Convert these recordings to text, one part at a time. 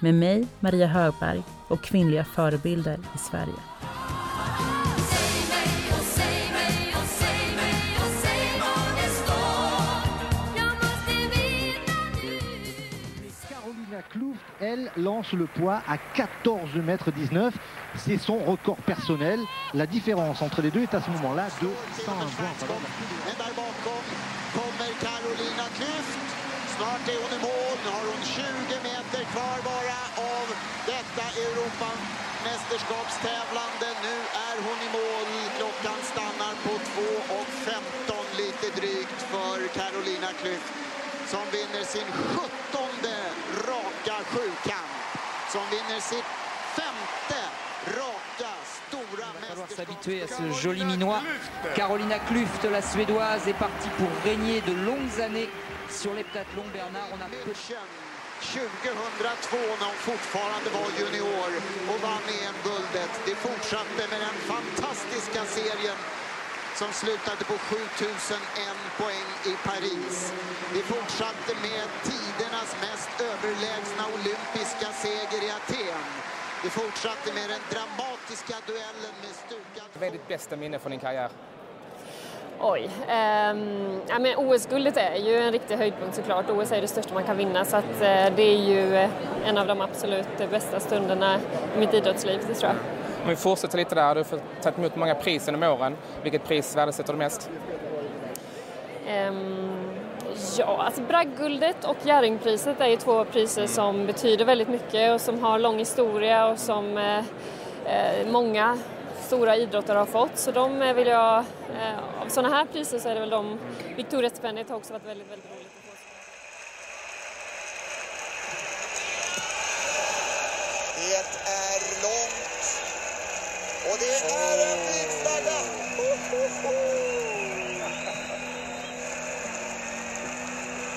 med mig, Maria Högberg och kvinnliga förebilder i Sverige. Clouf, elle, lance le poids à 14 mètres 19. C'est son record personnel. La différence entre les deux est à ce moment-là de 101 points. Där bakom kommer Carolina Klüft. Snart är hon i mål. Nu har hon 20 meter kvar bara av detta Europamästerskapstävlande. Nu är hon i mål. Klockan stannar på 2.15 lite drygt för Carolina Klüft som vinner sin 17 raka sjukamp. Som vinner sitt femte raka stora falloir s'habituer à ce joli minois. Carolina Kluft, la suédoise, est partie pour régner de longues années sur les Bernard, on a. 2002 när hon fortfarande var junior och vann EM-guldet. Det fortsatte med den fantastiska serien som slutade på 7001 poäng i Paris. Det fortsatte med tidernas mest överlägsna olympiska seger i Aten. Det fortsatte med den dramatiska duellen med stukad... Vad är ditt bästa minne från din karriär? Oj. Um, ja, men OS-guldet är ju en riktig höjdpunkt såklart. OS är det största man kan vinna så att, uh, det är ju en av de absolut bästa stunderna i mitt idrottsliv, det tror jag. Om vi fortsätter lite där, du har tagit emot många pris genom åren. Vilket pris värdesätter du mest? Um, ja, alltså Bragdguldet och Jerringpriset är ju två priser som betyder väldigt mycket och som har lång historia och som eh, eh många stora idrottare har fått. Så de eh, vill jag, eh, av sådana här priser så är det väl de, Victoriastipendiet har också varit väldigt, väldigt roligt. Det är långt och det är en blixtflagga!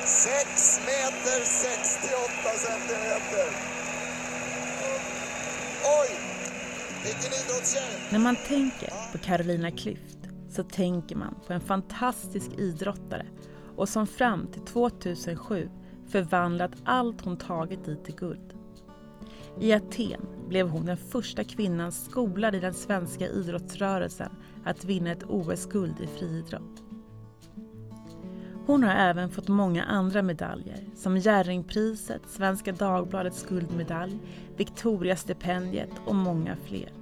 Sex meter 68 centimeter. Oj! När man tänker på Carolina Klüft så tänker man på en fantastisk idrottare och som fram till 2007 förvandlat allt hon tagit dit till guld. I Aten blev hon den första kvinnan skolad i den svenska idrottsrörelsen att vinna ett OS-guld i friidrott. Hon har även fått många andra medaljer som Jerringpriset, Svenska Dagbladets guldmedalj, Victoriastipendiet och många fler.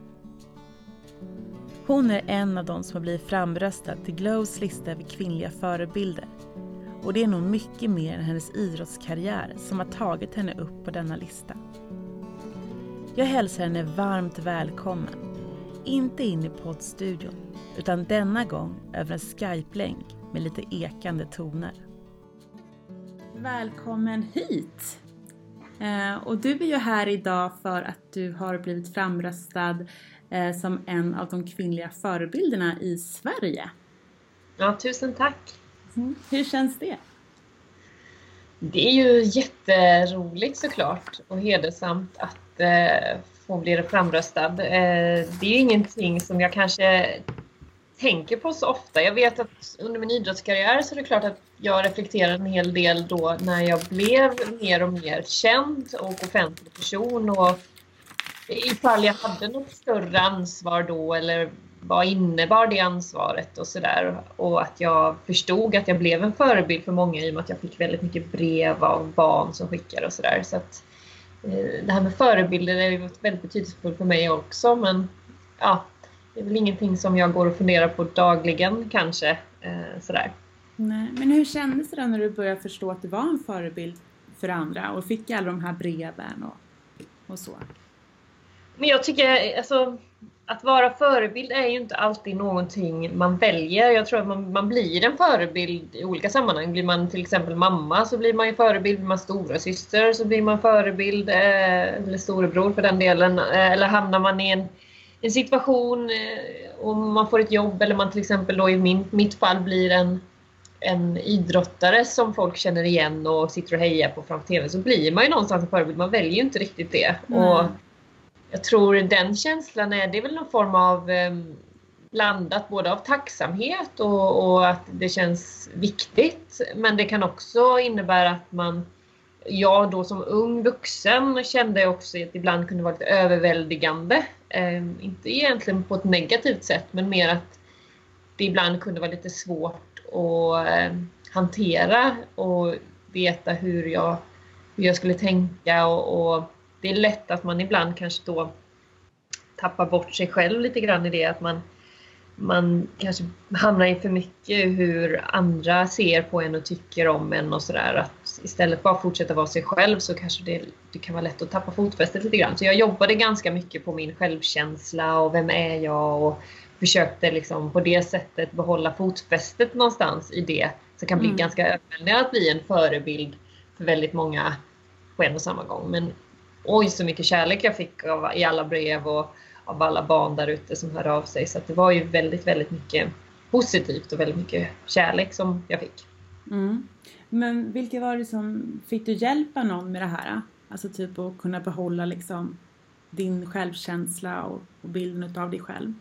Hon är en av de som har blivit framröstad till Glows lista över kvinnliga förebilder. Och det är nog mycket mer än hennes idrottskarriär som har tagit henne upp på denna lista. Jag hälsar henne varmt välkommen. Inte in i poddstudion, utan denna gång över en Skype-länk med lite ekande toner. Välkommen hit! Eh, och du är ju här idag för att du har blivit framröstad eh, som en av de kvinnliga förebilderna i Sverige. Ja, tusen tack! Mm. Hur känns det? Det är ju jätteroligt såklart och hedersamt att eh, få bli framröstad. Det är ingenting som jag kanske tänker på så ofta. Jag vet att under min idrottskarriär så är det klart att jag reflekterade en hel del då när jag blev mer och mer känd och offentlig person och ifall jag hade något större ansvar då eller vad innebar det ansvaret och sådär. Och att jag förstod att jag blev en förebild för många i och med att jag fick väldigt mycket brev av barn som skickade och sådär. Så att eh, det här med förebilder är väldigt betydelsefullt för mig också men ja, det är väl ingenting som jag går och funderar på dagligen kanske. Eh, sådär. Nej, men hur kändes det då när du började förstå att du var en förebild för andra och fick alla de här breven och, och så? Men jag tycker alltså att vara förebild är ju inte alltid någonting man väljer. Jag tror att man, man blir en förebild i olika sammanhang. Blir man till exempel mamma så blir man ju förebild. Blir man stora syster så blir man förebild. Eh, eller storebror för den delen. Eh, eller hamnar man i en, en situation eh, och man får ett jobb eller man till exempel då i min, mitt fall blir en, en idrottare som folk känner igen och sitter och hejar på framför TV så blir man ju någonstans en förebild. Man väljer ju inte riktigt det. Mm. Och jag tror den känslan är, det är väl någon form av eh, blandat både av tacksamhet och, och, att det känns viktigt. Men det kan också innebära att man, jag då som ung vuxen kände också att det ibland kunde vara lite överväldigande. Eh, inte egentligen på ett negativt sätt men mer att det ibland kunde vara lite svårt att eh, hantera och veta hur jag, hur jag skulle tänka och, och det är lätt att man ibland kanske då tappar bort sig själv lite grann i det att man, man kanske hamnar i för mycket hur andra ser på en och tycker om en och sådär. Istället bara fortsätta vara sig själv så kanske det, det kan vara lätt att tappa fotfästet lite grann. Så jag jobbade ganska mycket på min självkänsla och vem är jag och försökte liksom på det sättet behålla fotfästet någonstans i det. Så kan bli Mm. ganska överväldigande att bli en förebild för väldigt många på en och samma gång. Men oj så mycket kärlek jag fick av, i alla brev och av alla barn där ute som hörde av sig. Så det var ju väldigt, väldigt mycket positivt och väldigt mycket kärlek som jag fick. Mm. Men vilka var det som, fick du hjälpa någon med det här? Alltså typ att kunna behålla liksom din självkänsla och, och bilden av dig själv?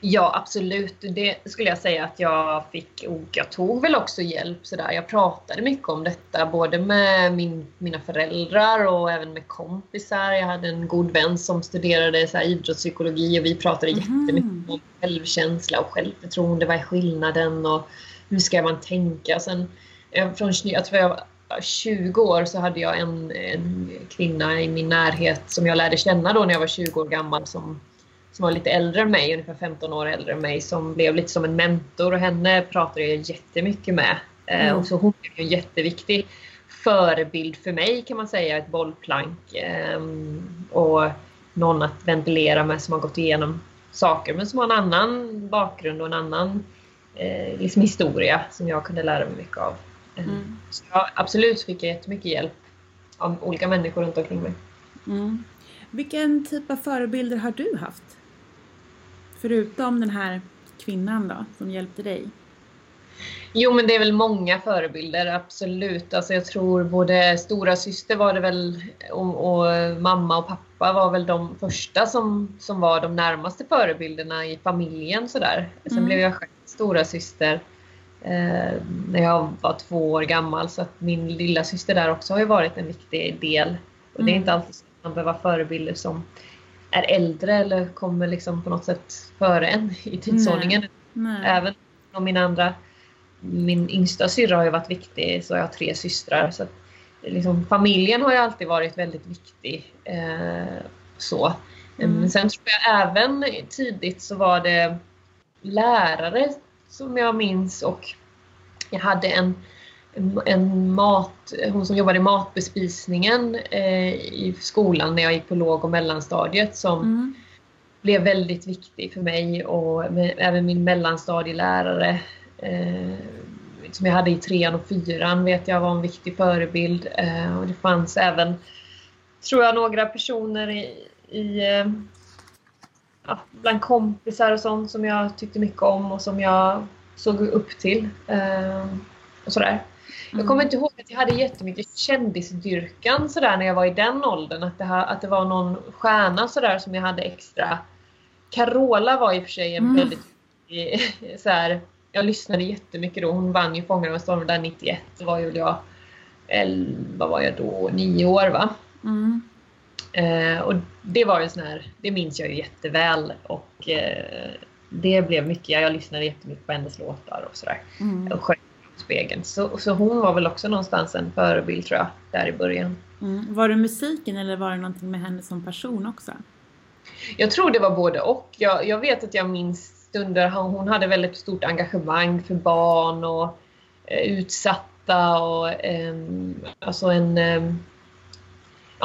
Ja, absolut. Det skulle jag säga att jag fick. Och jag tog väl också hjälp sådär. Jag pratade mycket om detta, både med min, mina föräldrar och även med kompisar. Jag hade en god vän som studerade så här, idrottspsykologi och vi pratade Mhm. jättemycket om självkänsla och självförtroende. Vad är skillnaden och hur ska man tänka? Sen, eh, från, jag tror jag var 20 år så hade jag en, en kvinna i min närhet som jag lärde känna då när jag var 20 år gammal som som var lite äldre än mig, ungefär 15 år äldre än mig, som blev lite som en mentor och henne pratade jag jättemycket med. Eh, Mm. Och så hon blev en jätteviktig förebild för mig kan man säga, ett bollplank. ehm, Och någon att ventilera med som har gått igenom saker men som har en annan bakgrund och en annan eh, liksom historia som jag kunde lära mig mycket av. Eh, Mm. Så jag, absolut fick jag jättemycket hjälp av olika människor runt omkring mig. Mm. Vilken typ av förebilder har du haft? Förutom den här kvinnan då, som hjälpte dig? Jo, men det är väl många förebilder, absolut. Alltså jag tror både stora syster var det väl och, och mamma och pappa var väl de första som, som var de närmaste förebilderna i familjen. Sådär. Sen Mm. blev jag själv stora syster eh, när jag var två år gammal. Så att min lilla syster där också har ju varit en viktig del. Och det är Mm. inte alltid så att man behöver ha förebilder som är äldre eller kommer liksom på något sätt före en i tidsordningen. Nej. Även om min andra, min yngsta syrra har ju varit viktig, så jag har tre systrar. Så att, liksom, familjen har ju alltid varit väldigt viktig. Eh, så. Mm. Men sen tror jag även tidigt så var det lärare som jag minns och jag hade en, en, mat, hon som jobbade i matbespisningen eh, i skolan när jag gick på låg och mellanstadiet som Mm. blev väldigt viktig för mig och med, även min mellanstadielärare eh, som jag hade i trean och fyran vet jag var en viktig förebild. Eh, och det fanns även, tror jag, några personer i, i eh, ja, bland kompisar och sånt som jag tyckte mycket om och som jag såg upp till. Eh, och sådär. Jag kommer inte ihåg att jag hade jättemycket kändisdyrkan sådär när jag var i den åldern. Att det, ha, att det var någon stjärna sådär som jag hade extra. Carola var i och för sig en Mm. väldigt så här, Jag lyssnade jättemycket då. Hon vann ju Fångarna med stormen där 91. Då var jag, vad var jag då, nio år va? Mm. Eh, och det var ju sån här, det minns jag ju jätteväl. Och eh, det blev mycket, jag lyssnade jättemycket på hennes låtar och sådär Mm. och sjöng spegeln. Så, så hon var väl också någonstans en förebild tror jag, där i början. Mm. Var det musiken eller var det någonting med henne som person också? Jag tror det var både och. Jag, jag vet att jag minns stunder, hon hade väldigt stort engagemang för barn och eh, utsatta och ehm, alltså en, ehm,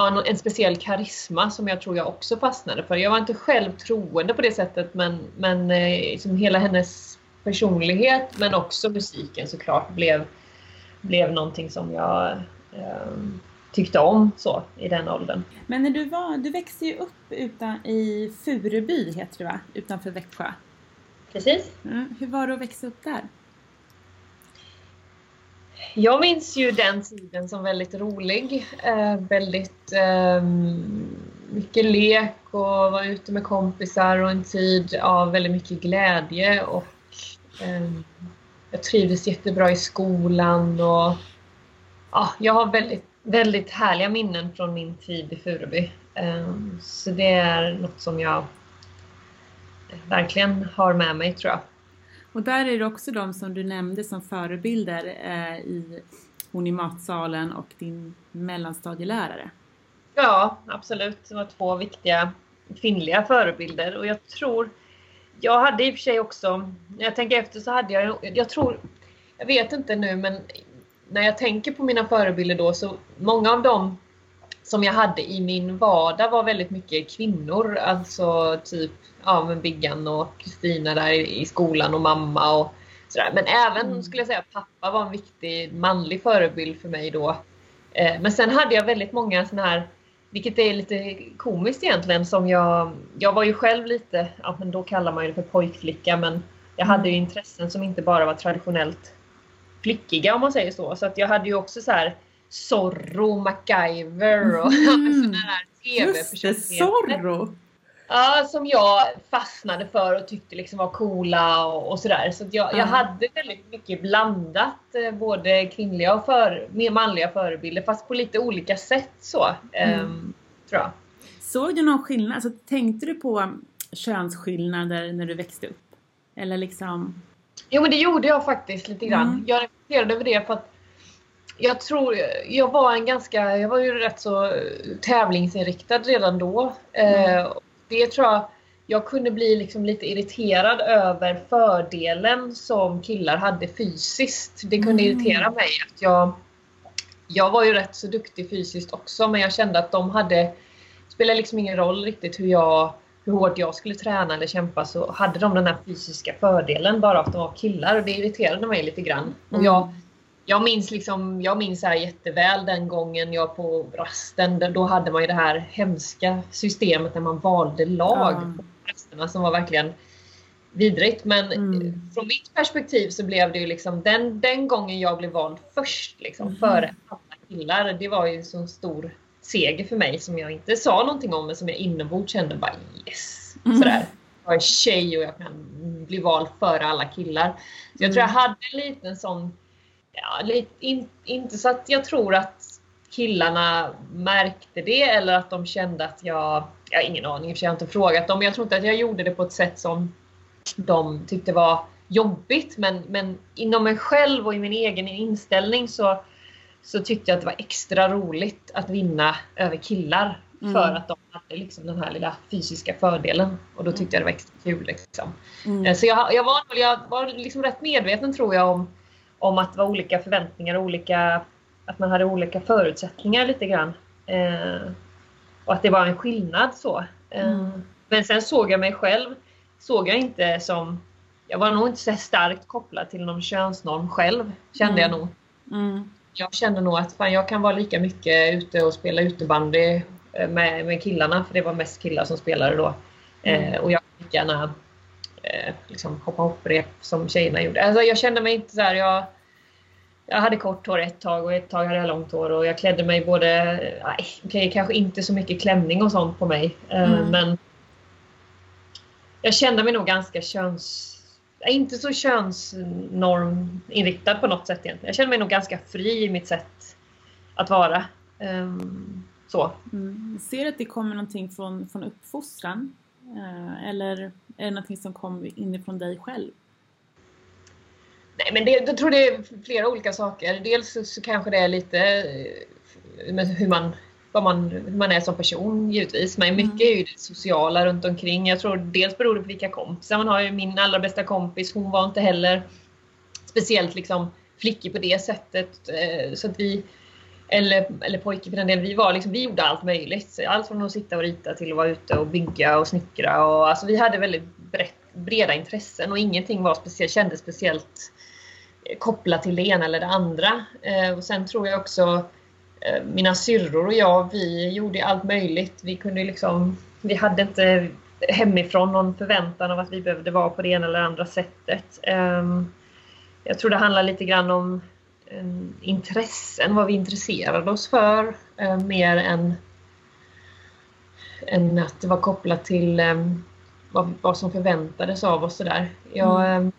ja, en speciell karisma som jag tror jag också fastnade för. Jag var inte själv troende på det sättet men, men liksom hela hennes personlighet men också musiken såklart blev, blev någonting som jag eh, tyckte om så i den åldern. Men när du var, du växte ju upp utan, i Furuby heter det va? Utanför Växjö. Precis. Mm. Hur var det att växa upp där? Jag minns ju den tiden som väldigt rolig. Eh, väldigt eh, mycket lek och vara ute med kompisar och en tid av väldigt mycket glädje och eh, jag trivdes jättebra i skolan och ja, jag har väldigt, väldigt härliga minnen från min tid i Furuby. Ehm, så det är något som jag verkligen har med mig tror jag. Och där är det också de som du nämnde som förebilder eh, i Hon i matsalen och din mellanstadielärare. Ja, absolut. Det var två viktiga kvinnliga förebilder och jag tror jag hade i och för sig också, när jag tänker efter så hade jag, jag tror, jag vet inte nu men när jag tänker på mina förebilder då så många av dem som jag hade i min vardag var väldigt mycket kvinnor. Alltså typ ja, men Biggan och Kristina där i skolan och mamma och sådär. Men även mm. skulle jag säga pappa var en viktig manlig förebild för mig då. Eh, men sen hade jag väldigt många sådana här, vilket är lite komiskt egentligen, som jag, jag var ju själv lite, ja men då kallar man ju det för pojkflicka, men jag hade ju mm. intressen som inte bara var traditionellt flickiga om man säger så. Så att jag hade ju också så här Zorro, MacGyver och mm. sådana här TV-personligheter. Just det, Zorro! Ja, som jag fastnade för och tyckte liksom var coola och, och sådär. Så jag, mm. jag hade väldigt mycket blandat, eh, både kvinnliga och för, mer manliga förebilder, fast på lite olika sätt så. Mm. Um, tror jag. Såg du någon skillnad? Alltså, tänkte du på könsskillnader när du växte upp? Eller liksom? Jo, men det gjorde jag faktiskt lite grann. Mm. Jag reflekterade över det för att jag tror, jag var en ganska, jag var ju rätt så tävlingsinriktad redan då. Mm. Eh, det tror jag, jag kunde bli liksom lite irriterad över fördelen som killar hade fysiskt. Det kunde mm. irritera mig att jag, jag var ju rätt så duktig fysiskt också men jag kände att de hade, det spelade liksom ingen roll riktigt hur jag hur hårt jag skulle träna eller kämpa så hade de den här fysiska fördelen bara att de var killar och det irriterade mig lite grann. Mm. Och jag, jag minns liksom, jag minns här jätteväl den gången jag på rasten, då hade man ju det här hemska systemet där man valde lag mm. på rasterna som var verkligen vidrigt. Men mm. från mitt perspektiv så blev det ju liksom den, den gången jag blev vald först liksom, mm. före alla killar. Det var ju en så stor seger för mig som jag inte sa någonting om men som jag inombords kände bara yes. Mm. Sådär. Jag är tjej och jag kan bli vald före alla killar. Så jag tror jag mm. hade en liten sån ja, lite, in, inte så att jag tror att killarna märkte det eller att de kände att jag, jag har ingen aning, jag har inte frågat dem, men jag tror inte att jag gjorde det på ett sätt som de tyckte var jobbigt. Men, men inom mig själv och i min egen inställning så, så tyckte jag att det var extra roligt att vinna över killar. Mm. För att de hade liksom den här lilla fysiska fördelen. Och då tyckte jag det var extra kul. Liksom. Mm. Eh, så jag, jag, var, jag var liksom rätt medveten tror jag om om att det var olika förväntningar och olika, att man hade olika förutsättningar lite grann. Eh, och att det var en skillnad så. Eh, mm. Men sen såg jag mig själv, såg jag inte som, jag var nog inte så starkt kopplad till någon könsnorm själv, kände mm. jag nog. Mm. Jag kände nog att fan, jag kan vara lika mycket ute och spela utebandy eh, med, med killarna, för det var mest killar som spelade då. Mm. Eh, och jag lika gärna eh, liksom hoppa hopprep som tjejerna gjorde. Alltså jag kände mig inte så här, jag, jag hade kort hår ett tag och ett tag hade jag långt hår och jag klädde mig både, nej, okay, kanske inte så mycket klänning och sånt på mig. Eh, mm. Men jag kände mig nog ganska köns... Inte så könsnorminriktad på något sätt egentligen. Jag kände mig nog ganska fri i mitt sätt att vara. Um, så. Mm. Ser du att det kommer någonting från, från uppfostran? Uh, eller är det någonting som kom inifrån dig själv? Nej, men det, jag tror det är flera olika saker. Dels så, så kanske det är lite eh, hur man, vad man, hur man är som person givetvis. Men mycket är ju det sociala runt omkring. Jag tror dels beror det på vilka kompisar man har. Min allra bästa kompis, hon var inte heller speciellt liksom flickig på det sättet. Eh, så att vi eller, eller pojke för den delen, vi, var liksom, vi gjorde allt möjligt. Allt från att sitta och rita till att vara ute och bygga och snickra. Och, alltså, vi hade väldigt brett, breda intressen och ingenting var speciellt, kändes speciellt eh, kopplat till det ena eller det andra. Eh, och sen tror jag också eh, mina syrror och jag, vi gjorde allt möjligt. Vi kunde liksom, vi hade inte hemifrån någon förväntan av att vi behövde vara på det ena eller andra sättet. Eh, jag tror det handlar lite grann om intressen, vad vi intresserade oss för, eh, mer än, än att det var kopplat till eh, vad, vad som förväntades av oss. Sådär. Jag, mm. eh,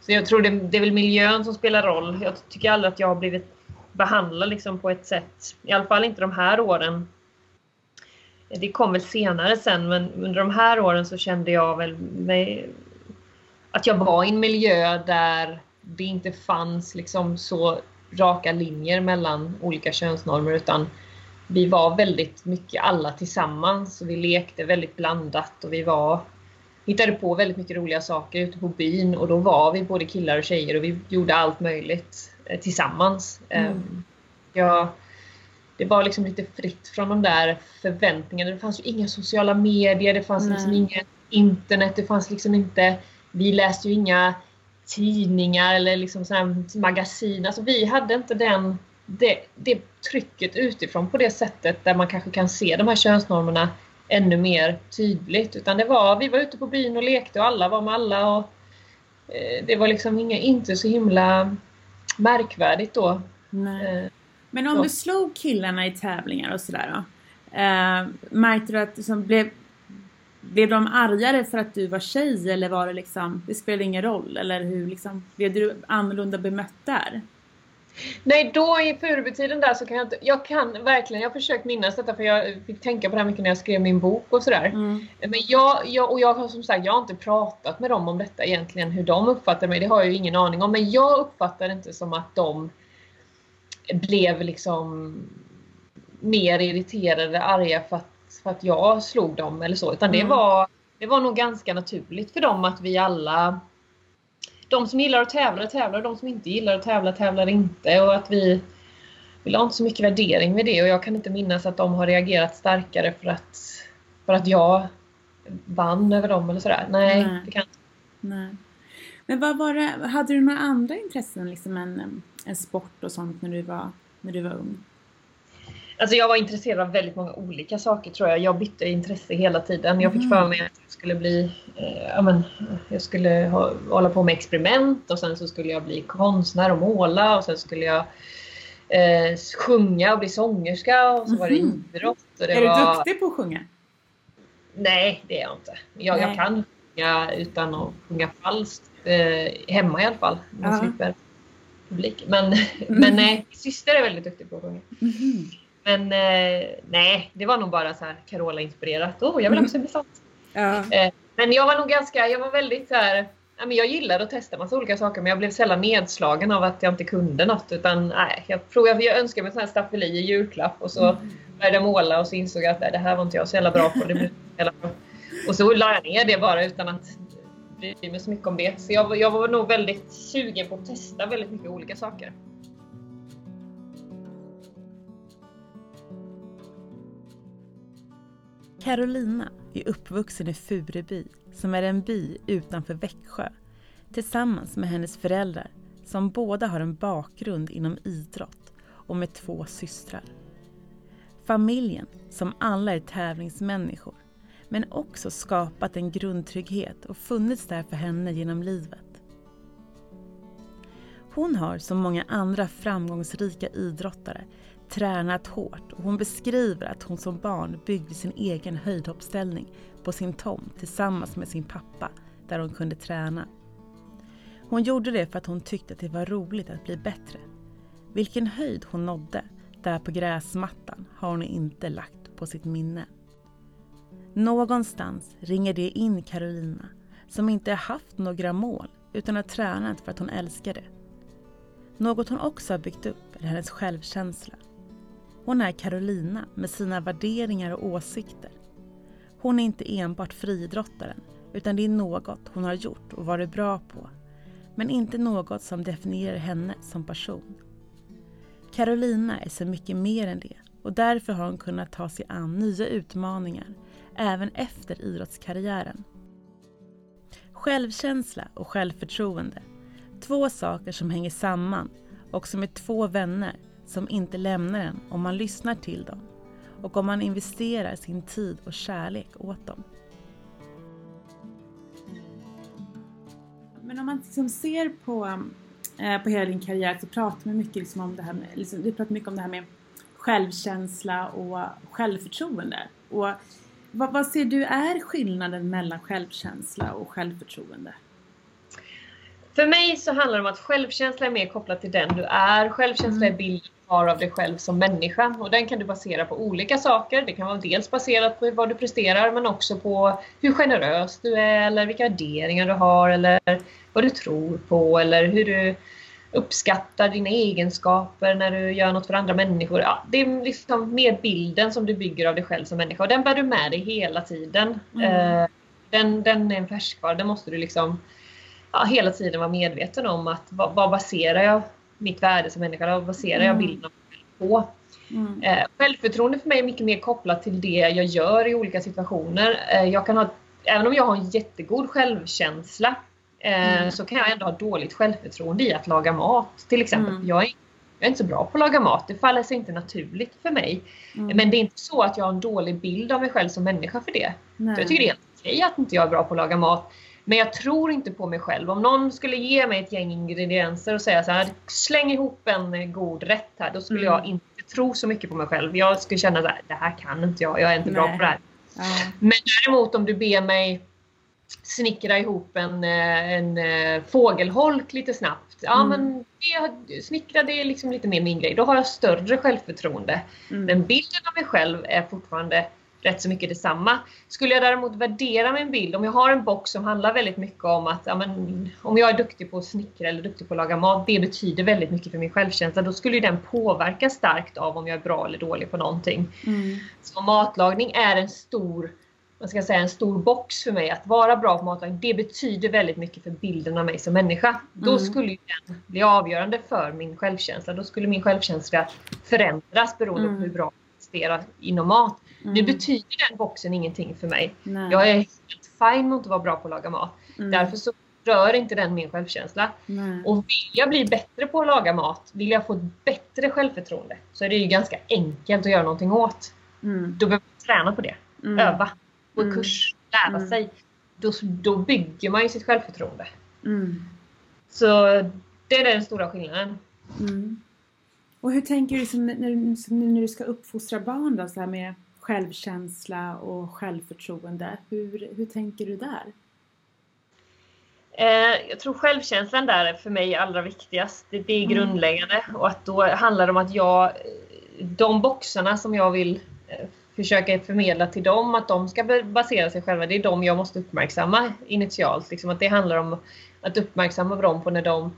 så jag tror det, det, är väl miljön som spelar roll. Jag tycker aldrig att jag har blivit behandlad liksom på ett sätt, i alla fall inte de här åren. Det kom väl senare sen, men under de här åren så kände jag väl mig, att jag var i en miljö där det inte fanns liksom så raka linjer mellan olika könsnormer utan vi var väldigt mycket alla tillsammans och vi lekte väldigt blandat och vi var hittade på väldigt mycket roliga saker ute på byn och då var vi både killar och tjejer och vi gjorde allt möjligt eh, tillsammans. Mm. Ehm, ja, det var liksom lite fritt från de där förväntningarna. Det fanns ju inga sociala medier, det fanns liksom inget internet, det fanns liksom inte... Vi läste ju inga tidningar eller liksom magasin. Alltså vi hade inte den, det, det trycket utifrån på det sättet där man kanske kan se de här könsnormerna ännu mer tydligt. Utan det var, vi var ute på byn och lekte och alla var med alla. Och, eh, det var liksom inga, inte så himla märkvärdigt då. Eh, Men om så. du slog killarna i tävlingar och sådär då? Eh, märkte du att det liksom blev blev de argare för att du var tjej eller var det liksom, det spelade ingen roll? Eller hur liksom, blev du annorlunda bemött där? Nej, då i Furubotiden där så kan jag inte, jag kan verkligen, jag har försökt minnas detta för jag fick tänka på det här mycket när jag skrev min bok och sådär. Mm. Men jag, jag, och jag har som sagt, jag har inte pratat med dem om detta egentligen, hur de uppfattar mig, det har jag ju ingen aning om. Men jag uppfattar inte som att de blev liksom mer irriterade, arga för att för att jag slog dem eller så. Utan det, mm. var, det var nog ganska naturligt för dem att vi alla de som gillar att tävla tävlar, de som inte gillar att tävla tävlar inte. Och att vi, vi la inte så mycket värdering med det och jag kan inte minnas att de har reagerat starkare för att, för att jag vann över dem eller sådär. Nej, Nej. det kan. Nej. Men vad var det, hade du några andra intressen, liksom en, en sport och sånt när du var, när du var ung? Alltså jag var intresserad av väldigt många olika saker tror jag. Jag bytte intresse hela tiden. Jag fick mm. för mig att jag skulle bli, eh, ja, men, jag skulle ha, hålla på med experiment och sen så skulle jag bli konstnär och måla och sen skulle jag eh, sjunga och bli sångerska och så var det mhm. idrott. Det är var... du duktig på att sjunga? Nej, det är jag inte. Jag, jag kan sjunga utan att sjunga falskt. Eh, hemma i alla fall. Man uh -huh. slipper publik. Men, men nej, min syster är väldigt duktig på att sjunga. Mm -hmm. Men eh, nej, det var nog bara så här Carola-inspirerat. Oh, jag vill också bli sånt. Ja. Eh, men jag var nog ganska, jag var väldigt så här, jag gillade att testa massa olika saker men jag blev sällan nedslagen av att jag inte kunde något. Utan nej, jag, tror jag, jag önskade mig sån här staffeli i julklapp och så mm. började jag måla och så insåg jag att nej, det här var inte jag så jävla bra på. Det blev jävla bra. Och så la jag ner det bara utan att bry mig så mycket om det. Så jag, jag var nog väldigt sugen på att testa väldigt mycket olika saker. Carolina är uppvuxen i Fureby, som är en by utanför Växjö, tillsammans med hennes föräldrar som båda har en bakgrund inom idrott och med två systrar. Familjen, som alla är tävlingsmänniskor, men också skapat en grundtrygghet och funnits där för henne genom livet. Hon har som många andra framgångsrika idrottare tränat hårt och hon beskriver att hon som barn byggde sin egen höjdhoppsställning på sin tomt tillsammans med sin pappa där hon kunde träna. Hon gjorde det för att hon tyckte att det var roligt att bli bättre. Vilken höjd hon nådde där på gräsmattan har hon inte lagt på sitt minne. Någonstans ringer det in Carolina som inte haft några mål utan har tränat för att hon älskar det. Något hon också har byggt upp är hennes självkänsla. Hon är Carolina med sina värderingar och åsikter. Hon är inte enbart friidrottaren, utan det är något hon har gjort och varit bra på. Men inte något som definierar henne som person. Carolina är så mycket mer än det och därför har hon kunnat ta sig an nya utmaningar även efter idrottskarriären. Självkänsla och självförtroende, två saker som hänger samman och som är två vänner som inte lämnar en om man lyssnar till dem och om man investerar sin tid och kärlek åt dem. Men om man liksom ser på, eh, på hela din karriär så pratar man mycket liksom om det här med, liksom, du pratar mycket om det här med självkänsla och självförtroende. Och vad, vad ser du är skillnaden mellan självkänsla och självförtroende? För mig så handlar det om att självkänsla är mer kopplat till den du är. Självkänsla är bilden du har av dig själv som människa och den kan du basera på olika saker. Det kan vara dels baserat på vad du presterar men också på hur generös du är eller vilka värderingar du har eller vad du tror på eller hur du uppskattar dina egenskaper när du gör något för andra människor. Ja, det är liksom mer bilden som du bygger av dig själv som människa och den bär du med dig hela tiden. Mm. Eh, Den, den är en färskvara, den måste du liksom ja, hela tiden vara medveten om att vad, vad baserar jag mitt värde som människa, vad baserar jag Mm. bilden av mig själv på? Mm. Eh, självförtroende för mig är mycket mer kopplat till det jag gör i olika situationer. Eh, jag kan ha, även om jag har en jättegod självkänsla eh, Mm. så kan jag ändå ha dåligt självförtroende i att laga mat till exempel. Mm. Jag, är, jag är inte så bra på att laga mat, det faller sig inte naturligt för mig. Mm. Men det är inte så att jag har en dålig bild av mig själv som människa för det. Jag tycker det är helt okej att inte jag är bra på att laga mat. Men jag tror inte på mig själv. Om någon skulle ge mig ett gäng ingredienser och säga så här, släng ihop en eh, god rätt här. Då skulle Mm. jag inte tro så mycket på mig själv. Jag skulle känna här, det här kan inte jag. Jag är inte bra Nej. på det här. Ja. Men däremot om du ber mig snickra ihop en, eh, en eh, fågelholk lite snabbt. Ja Mm. men det, snickra det är liksom lite mer min grej. Då har jag större självförtroende. Mm. Men bilden av mig själv är fortfarande rätt så mycket detsamma. Skulle jag däremot värdera min bild, om jag har en box som handlar väldigt mycket om att ja, men, om jag är duktig på att snickra eller duktig på att laga mat, det betyder väldigt mycket för min självkänsla. Då skulle den påverkas starkt av om jag är bra eller dålig på någonting. Mm. Så matlagning är en stor, vad ska säga, en stor box för mig. Att vara bra på matlagning, det betyder väldigt mycket för bilden av mig som människa. Då Mm. skulle ju den bli avgörande för min självkänsla. Då skulle min självkänsla förändras beroende Mm. på hur bra jag presterar inom mat. Nu Mm. betyder den boxen ingenting för mig. Nej. Jag är helt fine med att inte vara bra på att laga mat. Mm. Därför så rör inte den min självkänsla. Nej. Och vill jag bli bättre på att laga mat, vill jag få ett bättre självförtroende, så är det ju ganska enkelt att göra någonting åt. Mm. Då behöver man träna på det. Mm. Öva. Gå Mm. kurs. Lära Mm. sig. Då, då bygger man ju sitt självförtroende. Så det är den stora skillnaden. Och hur tänker du som när, som när du ska uppfostra barn då, så här med självkänsla och självförtroende? Hur, hur tänker du där? Eh, jag tror självkänslan där är för mig allra viktigast. Det, är Mm. grundläggande. Och att då handlar det om att jag, de boxarna som jag vill eh, försöka förmedla till dem, att de ska basera sig själva, det är de jag måste uppmärksamma initialt. Liksom att det handlar om att uppmärksamma dem på när de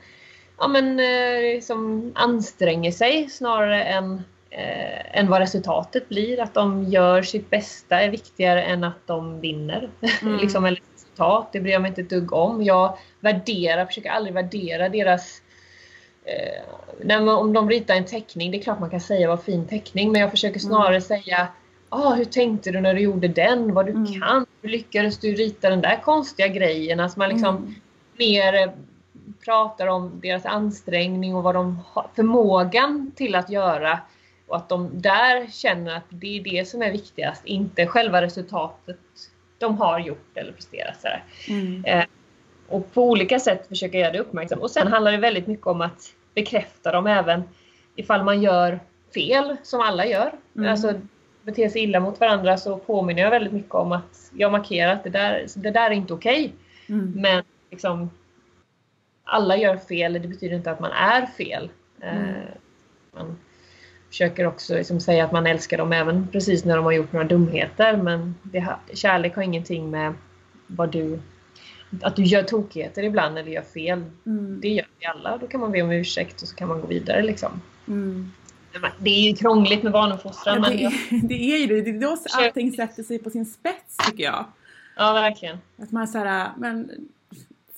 ja, men, eh, liksom anstränger sig snarare än, eh, än vad resultatet blir. Att de gör sitt bästa är viktigare än att de vinner. Mm. liksom, eller resultat, det bryr jag mig inte ett dugg om. Jag värderar, försöker aldrig värdera deras eh, när man, om de ritar en teckning, det är klart man kan säga vad fin teckning, men jag försöker snarare säga ah, hur tänkte du när du gjorde den? Vad du Mm. kan? Hur lyckades du rita den där konstiga grejen? Alltså man liksom Mm. mer eh, pratar om deras ansträngning och vad de har förmågan till att göra. Och att de där känner att det är det som är viktigast, inte själva resultatet de har gjort eller presterat. Sådär. Mm. Eh, och på olika sätt försöka göra det uppmärksamt. Och sen handlar det väldigt mycket om att bekräfta dem även ifall man gör fel, som alla gör. Mm. Alltså beter sig illa mot varandra så påminner jag väldigt mycket om att jag markerar att det där, det där är inte okej. Mm. Men liksom alla gör fel, det betyder inte att man är fel. Eh, Mm. Man försöker också liksom säga att man älskar dem även precis när de har gjort några dumheter. Men det, kärlek har ingenting med vad du, att du gör tokigheter ibland eller gör fel. Mm. Det gör vi alla. Då kan man be om ursäkt och så kan man gå vidare. Liksom. Mm. Det är ju krångligt med barnuppfostran. Ja, men det, jag, är- det är ju det. Det är då allting sätter sig på sin spets tycker jag. ja, verkligen. Att man så här, men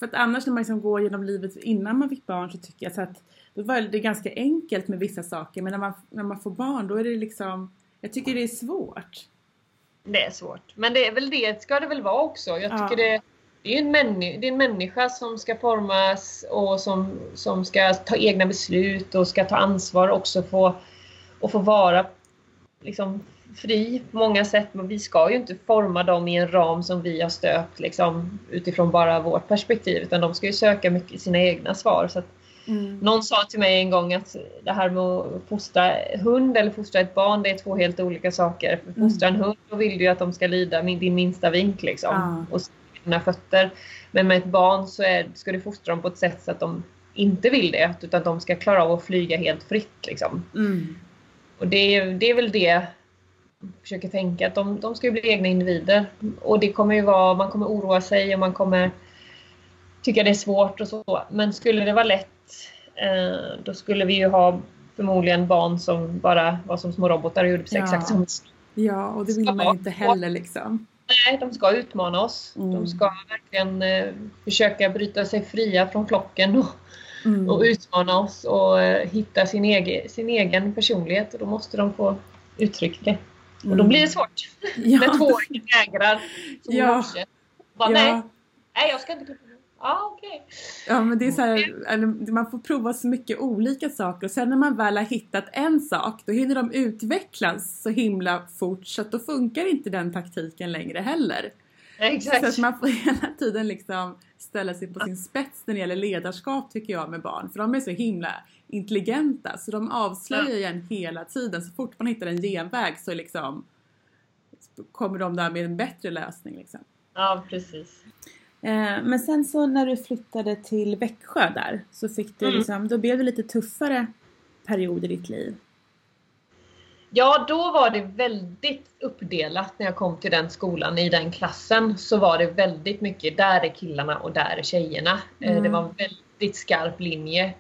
För att annars när man liksom går genom livet innan man fick barn så tycker jag så att då var det ganska enkelt med vissa saker men när man, när man får barn då är det liksom Jag tycker det är svårt. Det är svårt. Men det är väl det, ska det väl vara också. Jag tycker Ja. det, det, är en männi, det är en människa som ska formas och som, som ska ta egna beslut och ska ta ansvar också få, och få vara liksom, fri på många sätt. Men vi ska ju inte forma dem i en ram som vi har stöpt liksom, utifrån bara vårt perspektiv utan de ska ju söka mycket sina egna svar. Så att, Mm. någon sa till mig en gång att det här med att fostra hund eller fostra ett barn, det är två helt olika saker. För fostra en hund, då vill du ju att de ska lyda min- din minsta vink liksom. Ja. Och dina fötter. Men med ett barn så är, ska du fostra dem på ett sätt så att de inte vill det. Utan de ska klara av att flyga helt fritt liksom. Mm. Och det, är- det är väl det försöker tänka, att de, de ska ju bli egna individer. Och det kommer ju vara, man kommer oroa sig och man kommer tycka det är svårt och så. Men skulle det vara lätt, eh, då skulle vi ju ha förmodligen barn som bara var som små robotar och gjorde precis Ja. exakt som Ja och det vill man inte heller liksom. Nej, de ska utmana oss. Mm. De ska verkligen eh, försöka bryta sig fria från flocken och, Mm. och utmana oss och eh, hitta sin egen, sin egen personlighet. Och då måste de få uttrycka det. Och då blir det svårt. Ja. När tvååringen vägrar. Ja. Bara, Ja. nej, nej, jag ska inte klippa mig. Ja, men det är så här, eller, man får prova så mycket olika saker och sen när man väl har hittat en sak då hinner de utvecklas så himla fort så att då funkar inte den taktiken längre heller. Nej, Så att Exakt. man får hela tiden liksom ställa sig på sin spets när det gäller ledarskap tycker jag med barn. För de är så himla intelligenta så de avslöjar ju en hela tiden. Så fort man hittar en genväg så liksom kommer de där med en bättre lösning liksom. Ja, precis. Eh, men sen så när du flyttade till Växjö där så fick du Mm. liksom, då blev det lite tuffare period i ditt liv. Ja, då var det väldigt uppdelat när jag kom till den skolan, i den klassen. Så var det väldigt mycket, där är killarna och där är tjejerna. Eh, Mm. Det var en väldigt skarp linje.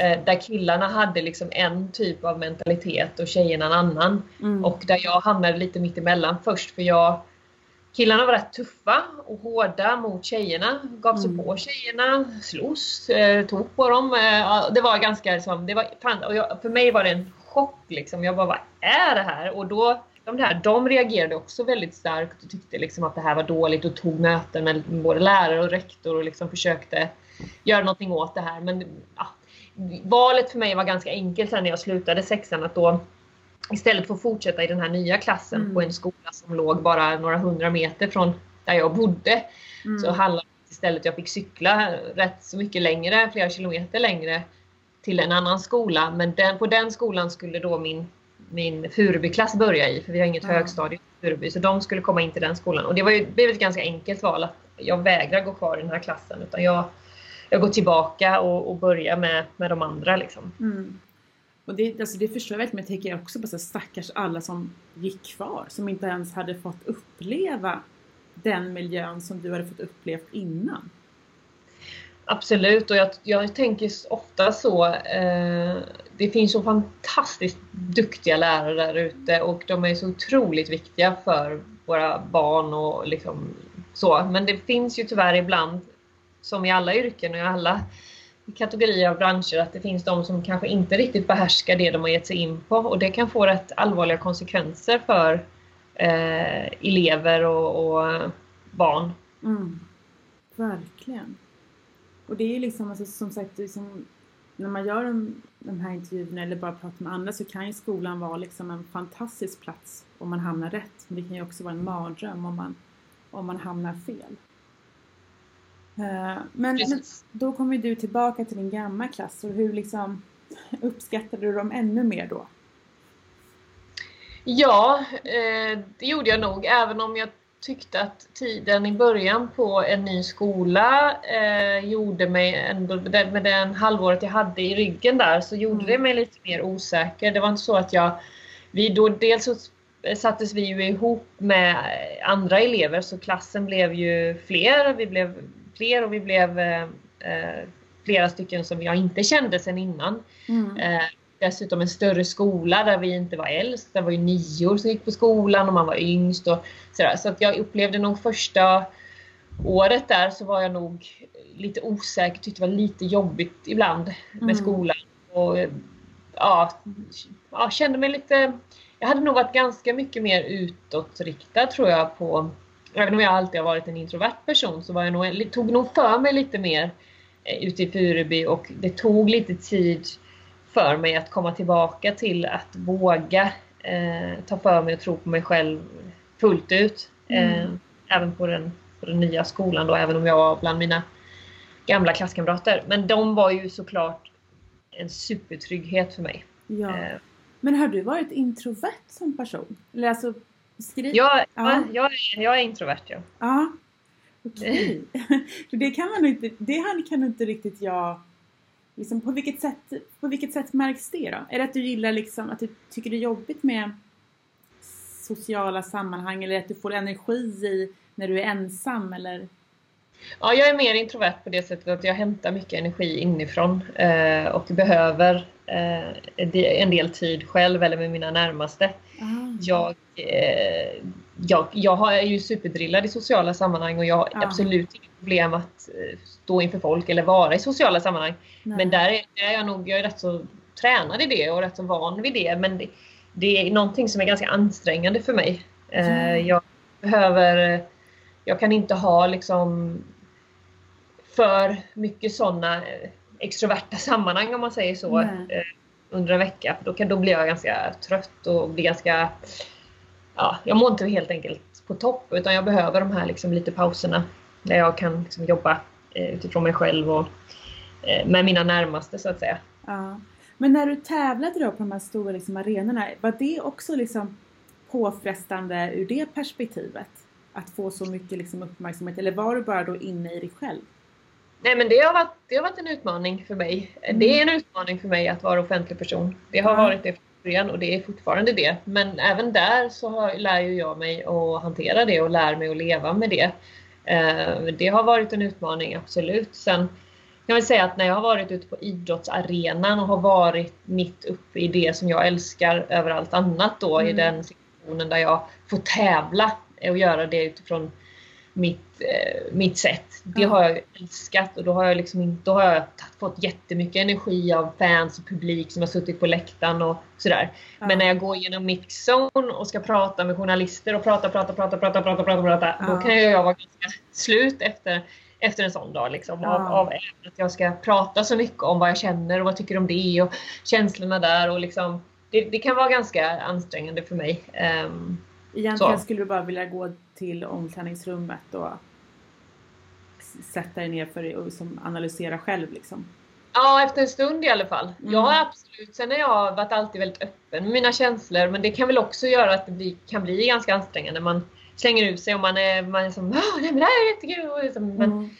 Eh, Där killarna hade liksom en typ av mentalitet och tjejerna en annan. Mm. Och där jag hamnade lite mitt emellan först för jag Killarna var rätt tuffa och hårda mot tjejerna. Gav sig Mm. på tjejerna, slogs, eh, tog på dem. Eh, det var ganska liksom, det var, och jag, för mig var det en chock liksom. Jag bara, vad är det här? Och då, de, där, de reagerade också väldigt starkt och tyckte liksom att det här var dåligt och tog möten med både lärare och rektor och liksom försökte göra någonting åt det här. Men ja, valet för mig var ganska enkelt sen när jag slutade sexan att då istället för att fortsätta i den här nya klassen Mm. på en skola som låg bara några hundra meter från där jag bodde Mm. så handlade det istället jag fick cykla rätt så mycket längre, flera kilometer längre till en annan skola. Men den, på den skolan skulle då min, min Furubyklass börja i, för vi har inget Ja. högstadie i Furuby. Så de skulle komma in till den skolan. Och det var ju blev ett ganska enkelt val att jag vägrar gå kvar i den här klassen. Utan jag, jag går tillbaka och, och börjar med, med de andra. Liksom. Mm. Och det, alltså det förstår jag verkligen, men jag tänker också på så stackars alla som gick kvar, som inte ens hade fått uppleva den miljön som du hade fått upplevt innan. Absolut, och jag, jag tänker ofta så. Eh, det finns så fantastiskt duktiga lärare där ute och de är så otroligt viktiga för våra barn och liksom så. Men det finns ju tyvärr ibland, som i alla yrken och i alla kategorier av branscher, att det finns de som kanske inte riktigt behärskar det de har gett sig in på och det kan få rätt allvarliga konsekvenser för eh, elever och, och barn. Mm. Verkligen. Och det är ju liksom, alltså, som sagt, liksom, när man gör de, de här intervjuerna eller bara pratar med andra så kan ju skolan vara liksom en fantastisk plats om man hamnar rätt. Men det kan ju också vara en mardröm om man, om man hamnar fel. Eh, Men, men då kommer du tillbaka till din gamla klass och hur liksom uppskattade du dem ännu mer då? Ja, eh, det gjorde jag nog. Även om jag tyckte att tiden i början på en ny skola eh, gjorde mig ändå, med den halvåret jag hade i ryggen där, så gjorde Mm. det mig lite mer osäker. Det var inte så att jag, vi då, dels så sattes vi ju ihop med andra elever så klassen blev ju fler, vi blev fler och vi blev eh, eh, flera stycken som jag inte kände sedan innan. Mm. Eh, dessutom en större skola där vi inte var äldst. Det var ju nior som gick på skolan och man var yngst. Och sådär. Så att jag upplevde nog första året där så var jag nog lite osäker, tyckte det var lite jobbigt ibland med Mm. skolan. Och ja, ja, kände mig lite... Jag hade nog varit ganska mycket mer utåtriktad tror jag på... Även om jag alltid har varit en introvert person så var jag nog, tog nog för mig lite mer eh, ute i Furuby och det tog lite tid för mig att komma tillbaka till att våga eh, ta för mig och tro på mig själv fullt ut. Eh, Mm. Även på den, på den nya skolan då, även om jag var bland mina gamla klasskamrater. Men de var ju såklart en supertrygghet för mig. Ja. Eh, Men har du varit introvert som person? Eller alltså, skri... jag, Ja. jag, är- jag är introvert ja. Ja. Okej. För det kan man inte, det här kan inte riktigt jag... Liksom, på, vilket sätt, på vilket sätt märks det då? Är det att du gillar liksom, att du tycker det är jobbigt med sociala sammanhang eller att du får energi i när du är ensam eller? Ja, jag är mer introvert på det sättet att jag hämtar mycket energi inifrån eh, och behöver eh, en del tid själv eller med mina närmaste. Ah. Jag, eh, jag, jag är ju superdrillad i sociala sammanhang och jag har Ja. absolut inget problem att eh, stå inför folk eller vara i sociala sammanhang. Nej. Men där är, där är jag nog jag är rätt så tränad i det och rätt så van vid det. Men det, det är någonting som är ganska ansträngande för mig. Eh, Ja. Jag behöver... Jag kan inte ha liksom för mycket sådana eh, extroverta sammanhang om man säger så Nej. eh, under en vecka. Då, kan, då blir jag ganska trött och blir ganska... Ja, jag mår inte helt enkelt på topp utan jag behöver de här liksom lite pauserna där jag kan liksom jobba eh, utifrån mig själv och med mina närmaste så att säga. Ja. Men när du tävlade då på de här stora liksom, arenorna, var det också liksom påfrestande ur det perspektivet? Att få så mycket liksom, uppmärksamhet eller var du bara då inne i dig själv? Nej men det har varit, det har varit en utmaning för mig. Det är en utmaning för mig att vara offentlig person. Det har Mm. varit det från början och det är fortfarande det. Men även där så har, lär ju jag mig att hantera det och lär mig att leva med det. Eh, Det har varit en utmaning, absolut. Sen kan jag säga att när jag har varit ute på idrottsarenan och har varit mitt uppe i det som jag älskar över allt annat då i Mm. den situationen där jag får tävla och göra det utifrån mitt, eh, mitt sätt. Det har jag älskat och då har jag, liksom, då har jag fått jättemycket energi av fans och publik som har suttit på läktaren och sådär. Men när jag går genom mixzone och ska prata med journalister och prata, prata, prata, prata, prata, prata, prata då kan jag vara ganska slut efter, efter en sån dag. Liksom, av, Ja. av även att jag ska prata så mycket om vad jag känner och vad jag tycker om det och känslorna där. Och liksom, det, det kan vara ganska ansträngande för mig. Ehm, Egentligen Så. skulle du bara vilja gå till omklädningsrummet och sätta dig ner för dig och som analysera själv liksom. Ja, efter en stund i alla fall. Mm. Jag har absolut, sen har jag varit alltid väldigt öppen med mina känslor men det kan väl också göra att det blir, kan bli ganska ansträngande. Man slänger ut sig och man är, man är som ah, nej men det här är jättekul. Och liksom, men Mm.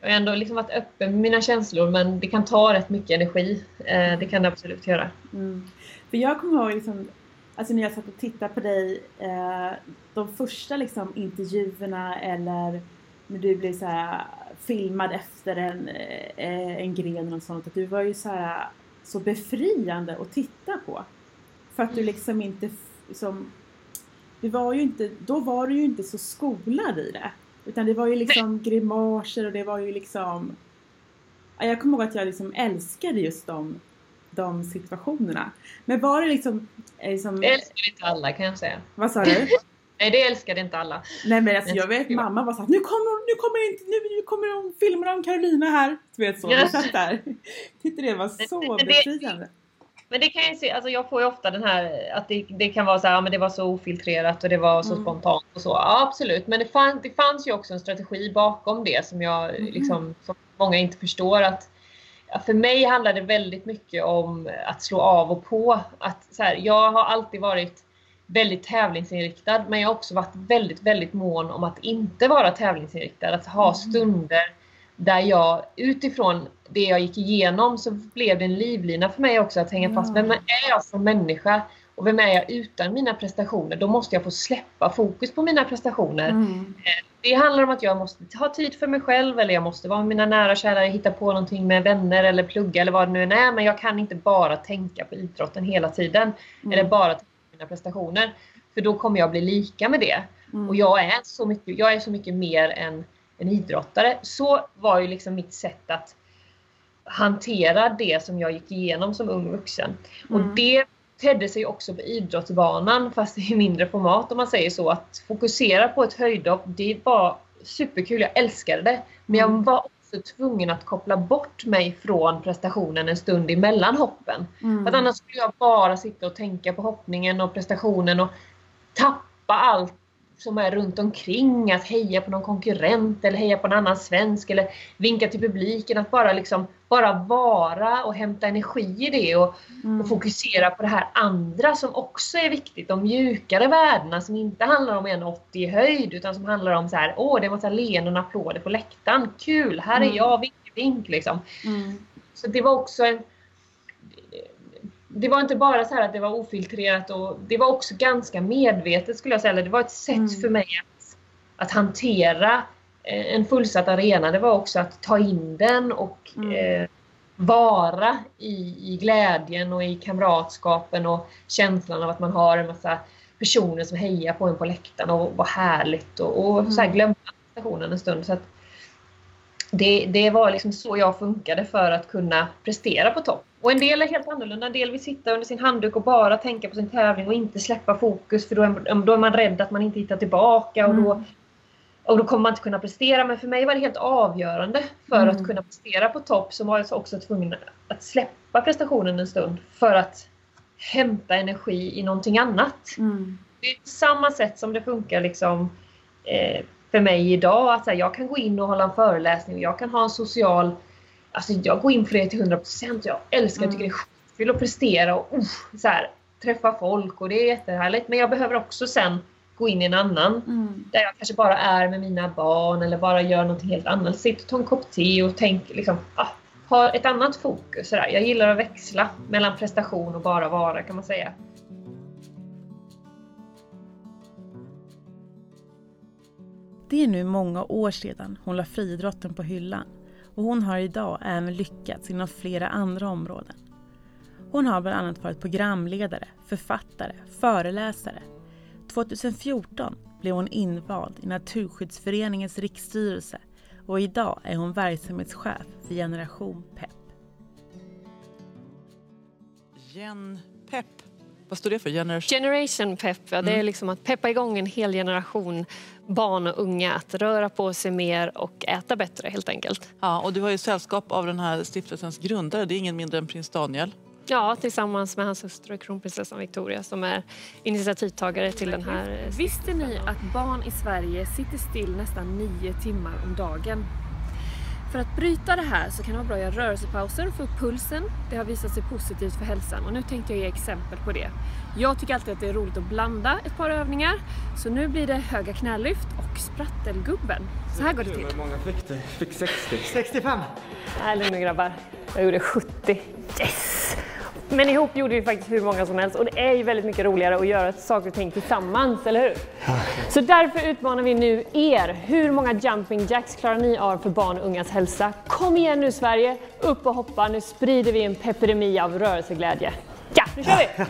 jag har ändå liksom varit öppen med mina känslor men det kan ta rätt mycket energi. Eh, det kan det absolut göra. Mm. För jag kommer ihåg liksom, alltså när jag satt och tittade på dig, eh, de första liksom intervjuerna eller när du blev så här filmad efter en, eh, en gren och sånt, att du var ju så här så befriande att titta på. För att du liksom inte som, du var ju inte, då var du ju inte så skolad i det. Utan det var ju liksom grimaser och det var ju liksom Ja, Jag kommer ihåg att jag liksom älskade just de, de situationerna. Men var det liksom... eh, liksom Det älskar inte alla kan jag säga. vad sa du? Nej, det älskade inte alla. Nej men alltså, jag vet mamma var såhär nu kommer hon, nu kommer inte, nu, nu kommer hon filma om Carolina här. Du vet så, Ja. jag satt där. Tyckte det var så det- befriande. Men det kan jag se, alltså jag får ju ofta den här att det, det kan vara så här, ja, men det var så ofiltrerat och det var så Mm. spontant och så. Ja absolut, men det, fann, det fanns ju också en strategi bakom det som jag Mhm. liksom, som många inte förstår att för mig handlar det väldigt mycket om att slå av och på. Att, så här, jag har alltid varit väldigt tävlingsinriktad men jag har också varit väldigt, väldigt mån om att inte vara tävlingsinriktad. Att ha Mm. stunder där jag utifrån det jag gick igenom så blev det en livlina för mig också att hänga fast. Vem är jag som människa? Och vem är jag utan mina prestationer? Då måste jag få släppa fokus på mina prestationer. Mm. Det handlar om att jag måste ha tid för mig själv eller jag måste vara med mina nära och kära, hitta på någonting med vänner eller plugga eller vad det nu än är. Men jag kan inte bara tänka på idrotten hela tiden. Mm. Eller bara tänka på mina prestationer. För då kommer jag bli lika med det. Mm. Och jag är så mycket, jag är så mycket mer än en idrottare. Så var ju liksom mitt sätt att hantera det som jag gick igenom som ung vuxen. Mm. Och det tedde sig också på idrottsbanan fast i mindre format om man säger så. Att fokusera på ett höjdhopp, det var superkul. Jag älskade det. Men jag mm. var också tvungen att koppla bort mig från prestationen en stund emellan hoppen. Mm. För annars skulle jag bara sitta och tänka på hoppningen och prestationen och tappa allt som är runt omkring. Att heja på någon konkurrent eller heja på en annan svensk eller vinka till publiken. Att bara liksom bara vara och hämta energi i det och, mm. och, fokusera på det här andra som också är viktigt. De mjukare värdena som inte handlar om 1,80 i höjd utan som handlar om så här, åh det är massa leenden och applåder på läktaren. Kul, här är mm. jag, vink, vink liksom. Mm. Så det var också en, det var inte bara så att det var ofiltrerat och det var också ganska medvetet skulle jag säga. Det var ett sätt mm. för mig att, att hantera eh, en fullsatt arena. Det var också att ta in den och mm. eh, vara i, i glädjen och i kamratskapen och känslan av att man har en massa personer som hejar på en på läktaren och vad härligt och, och mm. så här mm. glömma stationen en stund. Så det, det var liksom så jag funkade för att kunna prestera på topp. Och en del är helt annorlunda. En del vill sitta under sin handduk och bara tänka på sin tävling och inte släppa fokus för då är, då är man rädd att man inte hittar tillbaka och då, mm. och då kommer man inte kunna prestera. Men för mig var det helt avgörande för mm. att kunna prestera på topp så var jag också tvungen att släppa prestationen en stund för att hämta energi i någonting annat. Mm. Det är samma sätt som det funkar liksom eh, för mig idag. Att här, jag kan gå in och hålla en föreläsning och jag kan ha en social Alltså jag går in för det till 100%. Jag älskar, mm. jag tycker det är skitkul att prestera och uh, så här, träffa folk och det är jättehärligt. Men jag behöver också sen gå in i en annan. Mm. Där jag kanske bara är med mina barn eller bara gör något helt annat. Sitter och tar en kopp te och tänker liksom, ah, ha ett annat fokus. Så där. Jag gillar att växla mellan prestation och bara vara kan man säga. Det är nu många år sedan hon la friidrotten på hyllan och hon har idag även lyckats inom flera andra områden. Hon har bland annat varit programledare, författare, föreläsare. 2014 blev hon invald i Naturskyddsföreningens riksstyrelse och idag är hon verksamhetschef för Generation PEP. Gen PEP, vad står det för? Generation, Generation PEP, ja, det är mm. liksom att peppa igång en hel generation barn och unga att röra på sig mer och äta bättre helt enkelt. Ja, och du har ju sällskap av den här stiftelsens grundare, det är ingen mindre än prins Daniel. Ja, tillsammans med hans hustru kronprinsessan Victoria som är initiativtagare till den här. Visste ni att barn i Sverige sitter still nästan nio timmar om dagen? För att bryta det här så kan det vara bra att göra rörelsepauser och få upp pulsen. Det har visat sig positivt för hälsan och nu tänkte jag ge exempel på det. Jag tycker alltid att det är roligt att blanda ett par övningar. Så nu blir det höga knälyft och sprattelgubben. Så här går det till. Hur många fick du? Fick 60? 65! Nej, lugn grabbar. Jag gjorde 70. Yes! Men ihop gjorde vi faktiskt hur många som helst och det är ju väldigt mycket roligare att göra saker och ting tillsammans, eller hur? Så därför utmanar vi nu er. Hur många jumping jacks klarar ni av för barn och ungas hälsa? Kom igen nu Sverige! Upp och hoppa, nu sprider vi en pepidemi av rörelseglädje. Ja, nu kör vi!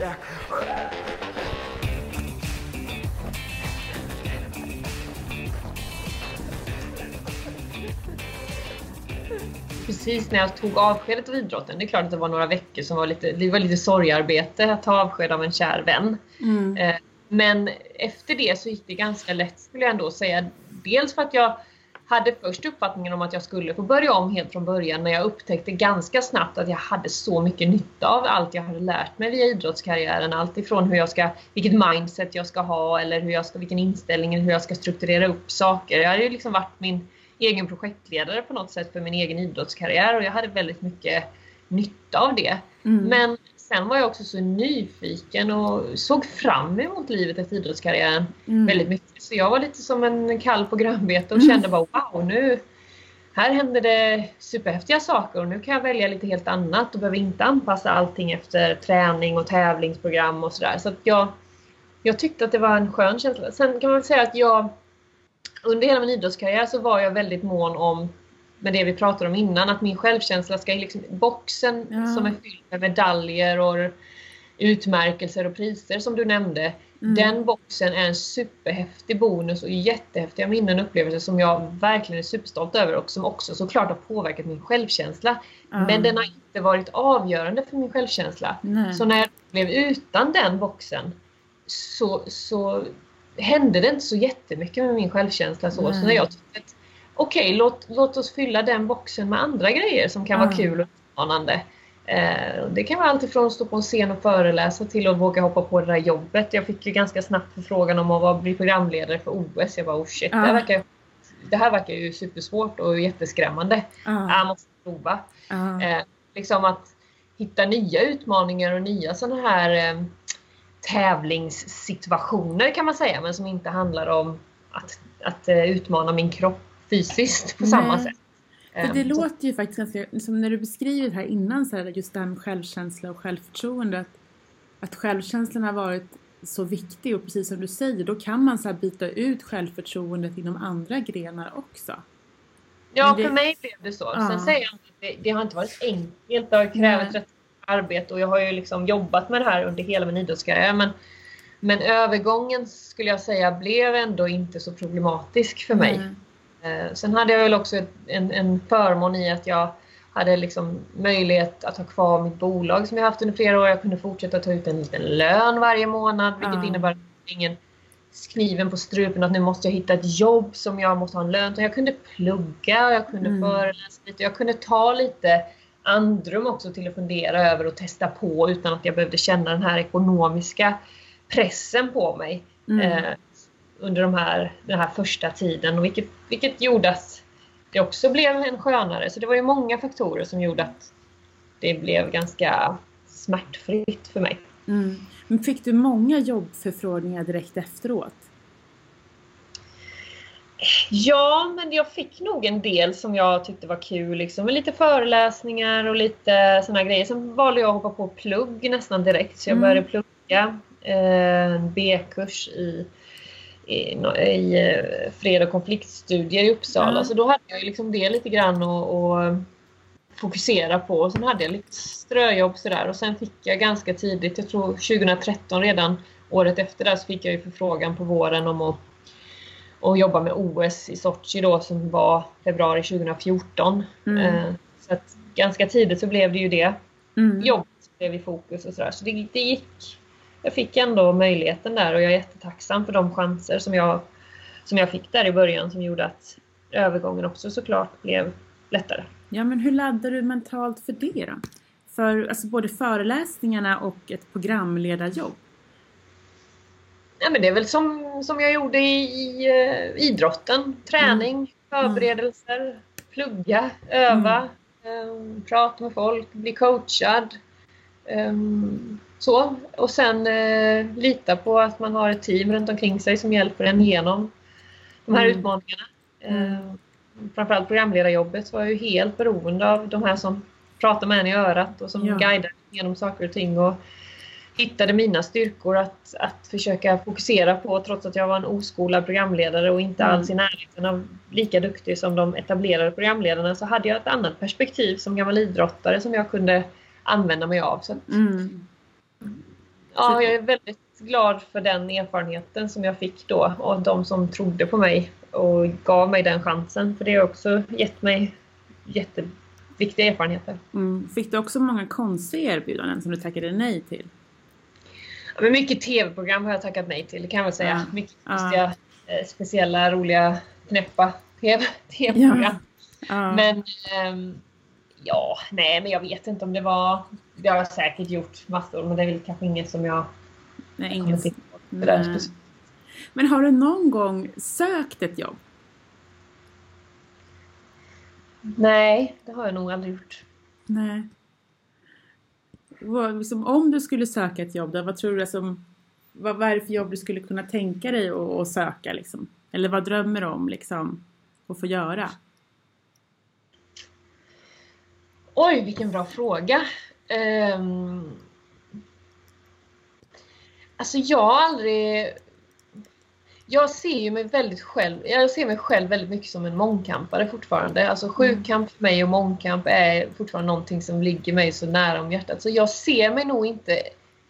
Precis när jag tog avskedet av idrotten, det är klart att det var några veckor som var lite, det var lite sorgarbete att ta avsked av en kär vän. Mm. Eh, men efter det så gick det ganska lätt skulle jag ändå säga. Dels för att jag hade först uppfattningen om att jag skulle få börja om helt från början när jag upptäckte ganska snabbt att jag hade så mycket nytta av allt jag hade lärt mig via idrottskarriären. Allt ifrån hur jag ska, vilket mindset jag ska ha eller hur jag ska, vilken inställning, hur jag ska strukturera upp saker. Jag hade ju liksom varit min egen projektledare på något sätt för min egen idrottskarriär och jag hade väldigt mycket nytta av det. Mm. Men sen var jag också så nyfiken och såg fram emot livet efter idrottskarriären mm. väldigt mycket. Så jag var lite som en kalv på grönbete och mm. kände bara wow, nu här händer det superhäftiga saker och nu kan jag välja lite helt annat och behöver inte anpassa allting efter träning och tävlingsprogram och sådär. Så att jag, jag tyckte att det var en skön känsla. Sen kan man säga att jag under hela min idrottskarriär så var jag väldigt mån om med det vi pratade om innan, att min självkänsla ska liksom, boxen ja. som är fylld med medaljer och utmärkelser och priser som du nämnde. Mm. Den boxen är en superhäftig bonus och jättehäftiga minnen och upplevelser som jag verkligen är superstolt över och som också såklart har påverkat min självkänsla. Ja. Men den har inte varit avgörande för min självkänsla. Nej. Så när jag blev utan den boxen så, så hände det inte så jättemycket med min självkänsla. Så, så när jag tyckte att okej, låt, låt oss fylla den boxen med andra grejer som kan vara Ja. kul och utmanande. Eh, det kan vara allt ifrån att stå på en scen och föreläsa till att våga hoppa på det där jobbet. Jag fick ju ganska snabbt förfrågan om att vara, bli programledare för OS. Jag bara oh shit, det, Ja. här verkar, det här verkar ju supersvårt och jätteskrämmande. Ja. Jag måste prova. Eh, liksom att hitta nya utmaningar och nya sådana här eh, tävlingssituationer kan man säga, men som inte handlar om att, att eh, utmana min kropp fysiskt på samma Nej. sätt. För det så- låter ju faktiskt ganska, som när du beskriver det här innan, så här, just det här med självkänsla och självförtroende. Att, att självkänslan har varit så viktig och precis som du säger, då kan man så här byta ut självförtroendet inom andra grenar också. Ja, det- för mig blev det så. Ja. Sen säger jag att det, det har inte varit enkelt. Det har krävt rätt arbete och jag har ju liksom jobbat med det här under hela min idrottskarriär. Men, men övergången skulle jag säga blev ändå inte så problematisk för mig. Eh, sen hade jag väl också en, en förmån i att jag hade liksom möjlighet att ha kvar mitt bolag som jag haft under flera år. Jag kunde fortsätta ta ut en liten lön varje månad vilket Ja. innebär att ingen kniven på strupen att nu måste jag hitta ett jobb som jag måste ha en lön till. Jag kunde plugga, jag kunde Mm. föreläsa lite, jag kunde ta lite andrum också till att fundera över och testa på utan att jag behövde känna den här ekonomiska pressen på mig Mm. eh, under de här, den här första tiden. Och vilket, vilket gjorde att det också blev en skönare. Så det var ju många faktorer som gjorde att det blev ganska smärtfritt för mig. Mm. Men fick du många jobbförfrågningar direkt efteråt? Ja, men jag fick nog en del som jag tyckte var kul. Liksom, lite föreläsningar och lite såna grejer. Sen valde jag att hoppa på plugg nästan direkt. Så jag Mm. började plugga eh, en B-kurs i, i, i eh, fred och konfliktstudier i Uppsala. Mm. Så då hade jag liksom det lite grann att att fokusera på. Och sen hade jag lite ströjobb sådär. Och sen fick jag ganska tidigt, jag tror 2013 redan, året efter där, så fick jag ju förfrågan på våren om att och jobba med OS i Sochi då som var februari 2014. Mm. Eh, så att ganska tidigt så blev det ju det. Mm. Jobbet blev i fokus och sådär. Så det, det gick. Jag fick ändå möjligheten där och jag är jättetacksam för de chanser som jag, som jag fick där i början som gjorde att övergången också såklart blev lättare. Ja, men hur laddar du mentalt för det då? För alltså, både föreläsningarna och ett programledarjobb? Ja, men det är väl som, som jag gjorde i, i eh, idrotten. Träning, förberedelser, plugga, öva, eh, prata med folk, bli coachad. eh, så. Och sen eh, lita på att man har ett team runt omkring sig som hjälper en igenom de här Mm. utmaningarna. Eh, framförallt programledarjobbet var jag ju helt beroende av de här som pratar med en i örat och som Ja. guidar genom saker och ting. Och, hittade mina styrkor att, att försöka fokusera på trots att jag var en oskolad programledare och inte Mm. alls i närheten av lika duktig som de etablerade programledarna så hade jag ett annat perspektiv som gammal idrottare som jag kunde använda mig av. Så att, Mm. ja, jag är väldigt glad för den erfarenheten som jag fick då och de som trodde på mig och gav mig den chansen. För det har också gett mig jätteviktiga erfarenheter. Mm. Fick du också många konstiga erbjudanden som du tackade nej till? Ja, men mycket tv-program har jag tackat nej till, kan jag väl säga. Ja. Mycket Ja. eh, speciella, roliga, knäppa TV tv-program. Ja. Men ehm, ja, nej men jag vet inte om det var... Det har jag säkert gjort massor, men det är väl kanske inget som jag Nej, där Nej. Men har du någon gång sökt ett jobb? Nej, det har jag nog aldrig gjort. Nej. Vad, liksom, om du skulle söka ett jobb, då, vad tror du som, vad, vad är det för jobb du skulle kunna tänka dig att, söka? Liksom? Eller vad drömmer du om liksom, att få göra? Oj, vilken bra fråga. Um, alltså jag har aldrig... Jag ser ju mig väldigt själv, jag ser mig själv väldigt mycket som en mångkampare fortfarande. Alltså sjukamp för mig och mångkamp är fortfarande någonting som ligger mig så nära om hjärtat. Så jag ser mig nog inte,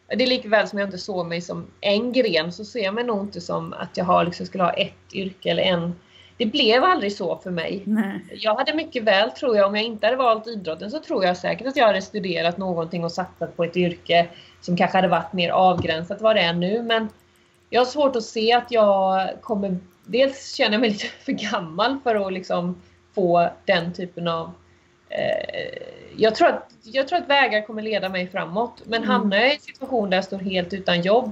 det är likväl som jag inte såg mig som en gren så ser jag mig nog inte som att jag har, liksom, skulle ha ett yrke eller en det blev aldrig så för mig. Nej. Jag hade mycket väl, tror jag, om jag inte hade valt idrotten så tror jag säkert att jag hade studerat någonting och satsat på ett yrke som kanske hade varit mer avgränsat vad det är nu. Men jag har svårt att se att jag kommer... Dels känner jag mig lite för gammal för att liksom få den typen av... Eh, jag, tror att, jag tror att vägar kommer leda mig framåt. Men Mm. hamnar jag i en situation där jag står helt utan jobb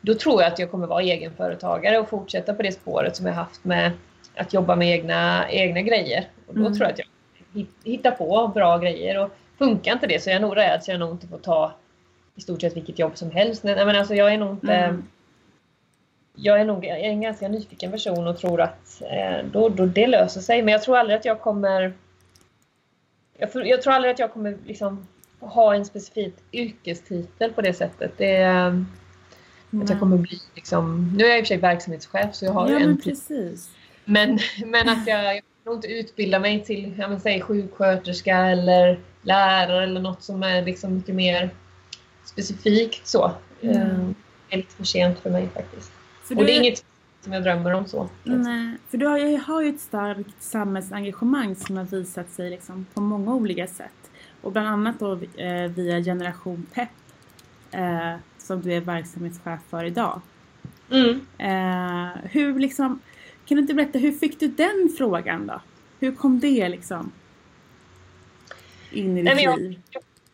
då tror jag att jag kommer vara egenföretagare och fortsätta på det spåret som jag haft med att jobba med egna, egna grejer. Och då Mm. tror jag att jag hit- hittar på bra grejer. Och funkar inte det så är jag nog rädd så jag nog inte får ta i stort sett vilket jobb som helst. Nej, men alltså jag är nog inte... Mm. Jag är nog en ganska nyfiken person och tror att eh, då, då det löser sig. Men jag tror aldrig att jag kommer... Jag, tror- jag tror aldrig att jag kommer liksom ha en specifik yrkestitel på det sättet. Det, är, att jag kommer bli liksom... Nu är jag i och för sig verksamhetschef så jag har Ja, en men. Men, men att jag, jag nog inte utbilda mig till jag säg, sjuksköterska eller lärare eller något som är liksom mycket mer specifikt så. Mm. Eh, Det är lite för sent för mig faktiskt. För Och det är inget som jag drömmer om så. Nej, för du har ju, har ju ett starkt samhällsengagemang som har visat sig liksom på många olika sätt. Och bland annat då eh, via Generation Pep eh, som du är verksamhetschef för idag. Mm. Eh, hur liksom, kan du inte berätta, hur fick du den frågan då? Hur kom det liksom in i ditt men jag- liv?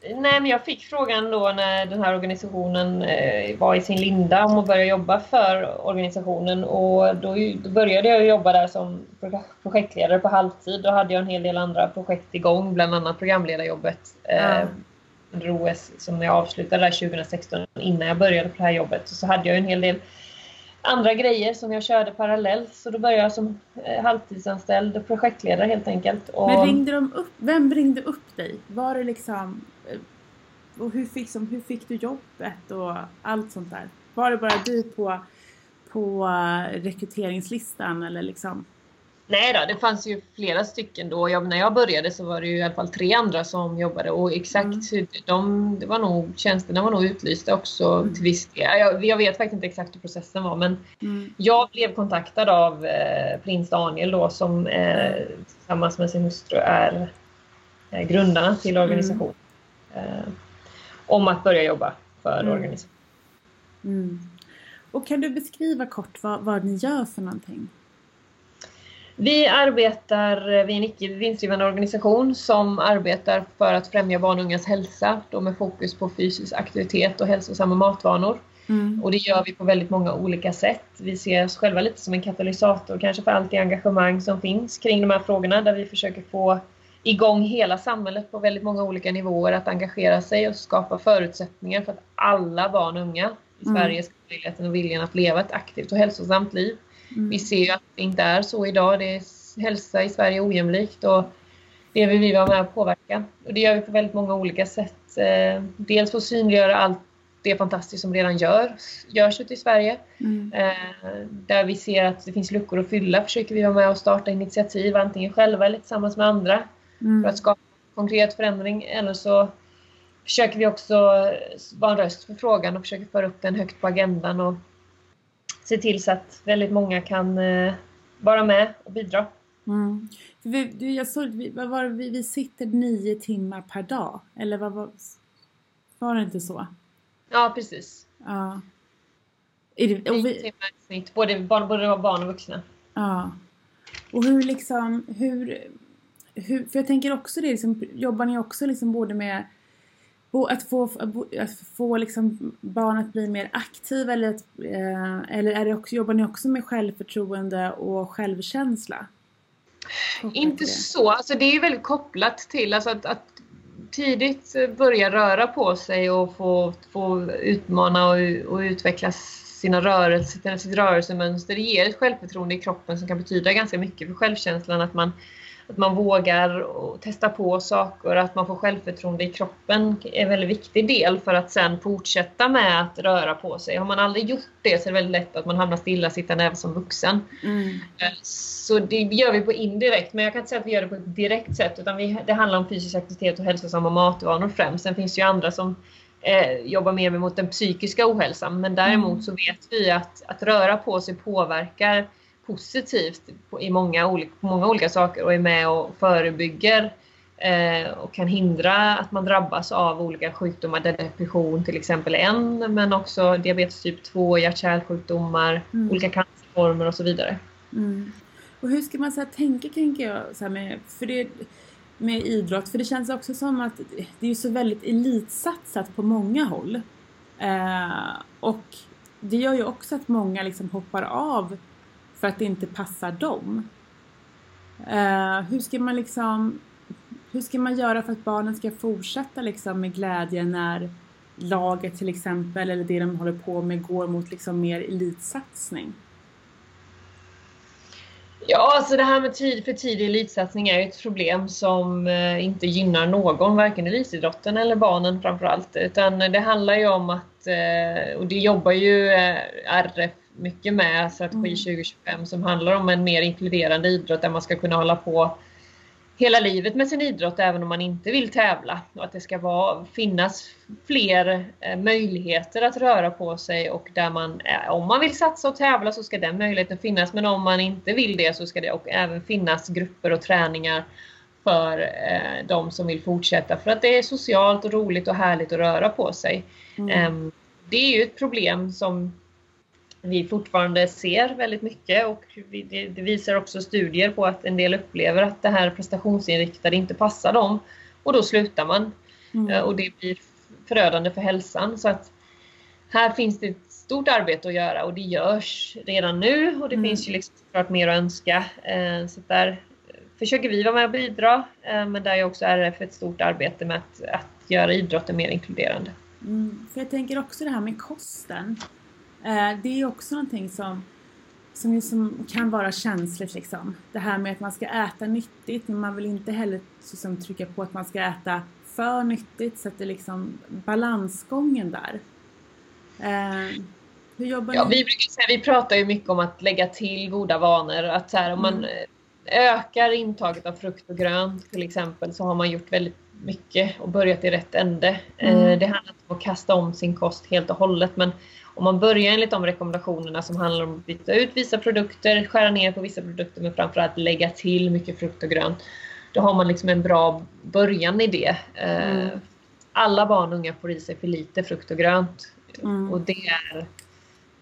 Nej, men jag fick frågan då när den här organisationen eh, var i sin linda om att börja jobba för organisationen och då, började jag jobba där som pro- projektledare på halvtid. Då hade jag en hel del andra projekt igång, bland annat programledarjobbet eh, under OS som jag avslutade där 2016 innan jag började på det här jobbet. Så hade jag en hel del andra grejer som jag körde parallellt så då började jag som eh, halvtidsanställd projektledare helt enkelt. Och... Men ringde de upp, vem ringde upp dig? Var det liksom, och hur fick, som, hur fick du jobbet och allt sånt där? Var det bara du på, på eh, rekryteringslistan eller liksom? Nej då, det fanns ju flera stycken då. Jag, när jag började så var det ju i alla fall tre andra som jobbade och exakt Mm. hur de, det var nog, tjänsterna var nog utlysta också Mm. till viss del. Jag, jag vet faktiskt inte exakt hur processen var men Mm. jag blev kontaktad av eh, prins Daniel då som eh, tillsammans med sin hustru är eh, grundarna till organisationen. Eh, om att börja jobba för Mm. organisationen. Mm. Och kan du beskriva kort vad, vad ni gör för någonting? Vi arbetar, eh, vi är en icke vinstdrivande organisation som arbetar för att främja barn och ungas hälsa, då med fokus på fysisk aktivitet och hälsosamma matvanor. Mm. Och det gör vi på väldigt många olika sätt. Vi ser oss själva lite som en katalysator kanske för allt det engagemang som finns kring de här frågorna där vi försöker få igång hela samhället på väldigt många olika nivåer att engagera sig och skapa förutsättningar för att alla barn och unga i Mm. Sverige ska ha möjligheten och viljan att leva ett aktivt och hälsosamt liv. Mm. Vi ser ju att det inte är så idag. Det är hälsa i Sverige är ojämlikt och det vill vi vara med och påverka. Och det gör vi på väldigt många olika sätt. Eh, Dels för att synliggöra allt det fantastiska som redan gör, görs ute i Sverige. Mm. Eh, Där vi ser att det finns luckor att fylla försöker vi vara med och starta initiativ antingen själva eller tillsammans med andra Mm. för att skapa konkret förändring. Eller så försöker vi också vara en röst för frågan och försöker föra upp den högt på agendan och se till så att väldigt många kan eh, vara med och bidra. Mm. Vi, jag såg, vi, var vi, vi sitter nio timmar per dag. Eller vad var, var det inte så? Ja, precis. Ja. Är det, och Nio vi, timmar i snitt, både både barn och vuxna. ja. Och hur liksom, hur, hur, för jag tänker också det, liksom, jobbar ni också liksom både med att få, att få liksom barn att bli mer aktiva eller, att, eh, eller är det också, jobbar ni också med självförtroende och självkänsla? Kopplat Inte så. Alltså det är väldigt kopplat till alltså att, att tidigt börja röra på sig och få, få utmana och, och utveckla sina rörelser, sitt rörelsemönster. Det ger ett självförtroende i kroppen som kan betyda ganska mycket för självkänslan. Att man, att man vågar och testa på saker, att man får självförtroende i kroppen är en väldigt viktig del för att sen fortsätta med att röra på sig. Har man aldrig gjort det så är det väldigt lätt att man hamnar stillasittande även som vuxen. Mm. Eh, Så det gör vi på indirekt, men jag kan inte säga att vi gör det på ett direkt sätt utan vi, det handlar om fysisk aktivitet och hälsosamma matvanor främst. Sen finns det ju andra som eh, jobba mer mot den psykiska ohälsan. Men däremot mm. så vet vi att, att röra på sig påverkar positivt på, i många olika, många olika saker och är med och förebygger eh, och kan hindra att man drabbas av olika sjukdomar. Där depression till exempel är en, men också diabetes typ 2, hjärt-kärlsjukdomar, mm. olika cancerformer och så vidare. Mm. Och hur ska man så tänka, tänker jag, så med, för det, med idrott? För det känns också som att det är så väldigt elitsatsat på många håll. Eh, och det gör ju också att många liksom hoppar av för att det inte passar dem. Eh, hur ska man liksom hur ska man göra för att barnen ska fortsätta liksom med glädje när laget till exempel eller det de håller på med går mot liksom mer elitsatsning? Ja, alltså det här med tid för tidig elitsatsning är ju ett problem som eh, inte gynnar någon, varken elitidrotten eller barnen framförallt. Utan det handlar ju om att, eh, och det jobbar ju eh, RF mycket med, Strategi mm. 2025, som handlar om en mer inkluderande idrott där man ska kunna hålla på hela livet med sin idrott även om man inte vill tävla. Och att det ska vara, finnas fler eh, möjligheter att röra på sig och där man, eh, om man vill satsa och tävla så ska den möjligheten finnas. Men om man inte vill det så ska det och även finnas grupper och träningar för eh, de som vill fortsätta. För att det är socialt och roligt och härligt att röra på sig. Mm. Um, det är ju ett problem som vi fortfarande ser väldigt mycket och det visar också studier på att en del upplever att det här prestationsinriktade inte passar dem och då slutar man. Mm. Eh, och det blir förödande för hälsan. Så att här finns det ett stort arbete att göra och det görs redan nu och det mm. finns ju liksom klart mer att önska. Eh, så där försöker vi vara med och bidra eh, men där är också RF ett stort arbete med att, att göra idrotten mer inkluderande. Mm. För jag tänker också det här med kosten. Eh, det är också någonting som, som liksom kan vara känsligt. Liksom. Det här med att man ska äta nyttigt, men man vill inte heller liksom, trycka på att man ska äta för nyttigt. Så att det är liksom balansgången där. Eh, hur jobbar ja, ni? Vi, brukar säga, vi pratar ju mycket om att lägga till goda vanor. Att så här, om man mm. ökar intaget av frukt och grönt till exempel så har man gjort väldigt mycket och börjat i rätt ände. Eh, mm. Det handlar inte om att kasta om sin kost helt och hållet men om man börjar enligt de rekommendationerna som handlar om att byta ut vissa produkter, skära ner på vissa produkter men framförallt lägga till mycket frukt och grönt. Då har man liksom en bra början i det. Eh, mm. Alla barn och unga får i sig för lite frukt och grönt. Mm. Och det är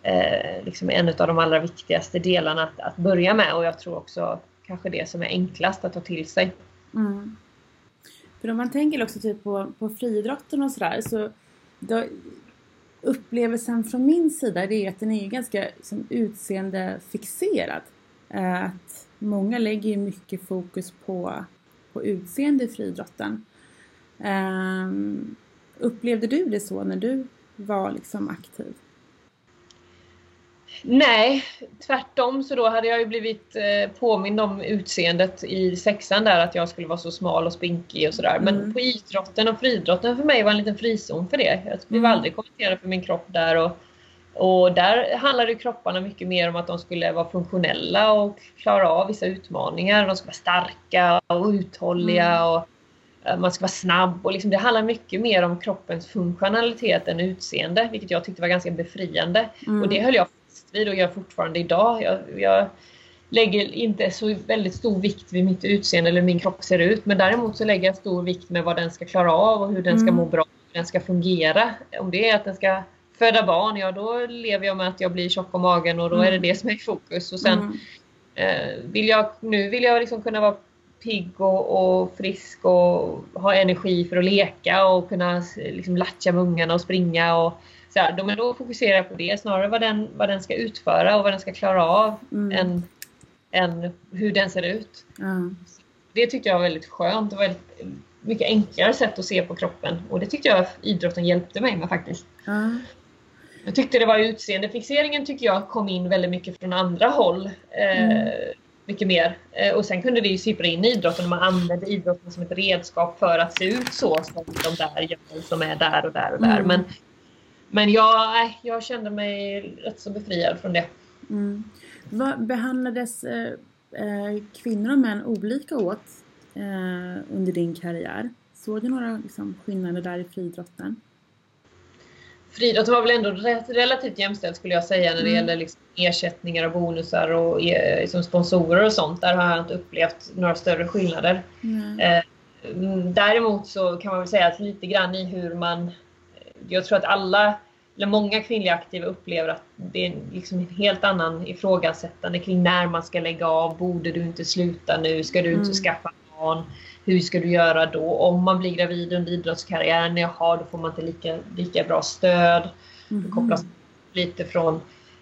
eh, liksom en av de allra viktigaste delarna att, att, börja med och jag tror också kanske det som är enklast att ta till sig. Mm. För om man tänker också typ på, på friidrotten och sådär så då, upplevelsen från min sida det är att den är ganska liksom, utseendefixerad. Eh, att många lägger mycket fokus på, på utseende i friidrotten. Um, upplevde du det så när du var liksom aktiv? Nej, tvärtom så då hade jag ju blivit eh, påmind om utseendet i sexan där att jag skulle vara så smal och spinkig och sådär. Men mm. på idrotten och friidrotten för mig var en liten frizon för det. Jag blev mm. aldrig kommenterad för min kropp där och, och där handlade kropparna mycket mer om att de skulle vara funktionella och klara av vissa utmaningar. De skulle vara starka och uthålliga mm. och eh, man ska vara snabb och liksom det handlar mycket mer om kroppens funktionalitet än utseende, vilket jag tyckte var ganska befriande. Mm. Och det höll jag fast vid och gör fortfarande idag. Jag, jag lägger inte så väldigt stor vikt vid mitt utseende eller min kropp ser ut. Men däremot så lägger jag stor vikt med vad den ska klara av och hur den ska mm. må bra. Hur den ska fungera. Om det är att den ska föda barn, ja då lever jag med att jag blir tjock om magen och då mm. är det det som är i fokus. Och sen mm. eh, vill jag, nu vill jag liksom kunna vara pigg och, och, frisk och ha energi för att leka och kunna liksom latcha med ungarna och springa och så här, men då fokuserar jag på det snarare vad den, vad den ska utföra och vad den ska klara av mm. än, än hur den ser ut. Mm. Det tyckte jag var väldigt skönt och väldigt mycket enklare sätt att se på kroppen och det tyckte jag idrotten hjälpte mig med faktiskt. Mm. Jag tyckte det var utseendefixeringen tycker jag kom in väldigt mycket från andra håll. Eh, mycket mer. Eh, och sen kunde det ju sippra in i idrotten och man använde idrotten som ett redskap för att se ut så som de där gör som är där och där och där. Mm. Men men jag, jag kände mig rätt så befriad från det. Mm. Vad behandlades eh, eh, kvinnor och män olika åt eh, under din karriär? Såg du några liksom, skillnader där i friidrotten? friidrott var väl ändå relativt jämställt skulle jag säga när det mm. gäller liksom ersättningar och bonusar och liksom sponsorer och sånt. Där har jag inte upplevt några större skillnader. Mm. Eh, däremot så kan man väl säga att lite grann i hur man... Jag tror att alla, eller många kvinnliga aktiva upplever att det är liksom en helt annan ifrågasättande kring när man ska lägga av. Borde du inte sluta nu? Ska du inte mm. skaffa barn? Hur ska du göra då? Om man blir gravid under idrottskarriären, jaha, då får man inte lika, lika bra stöd. Mm. Det kopplas lite från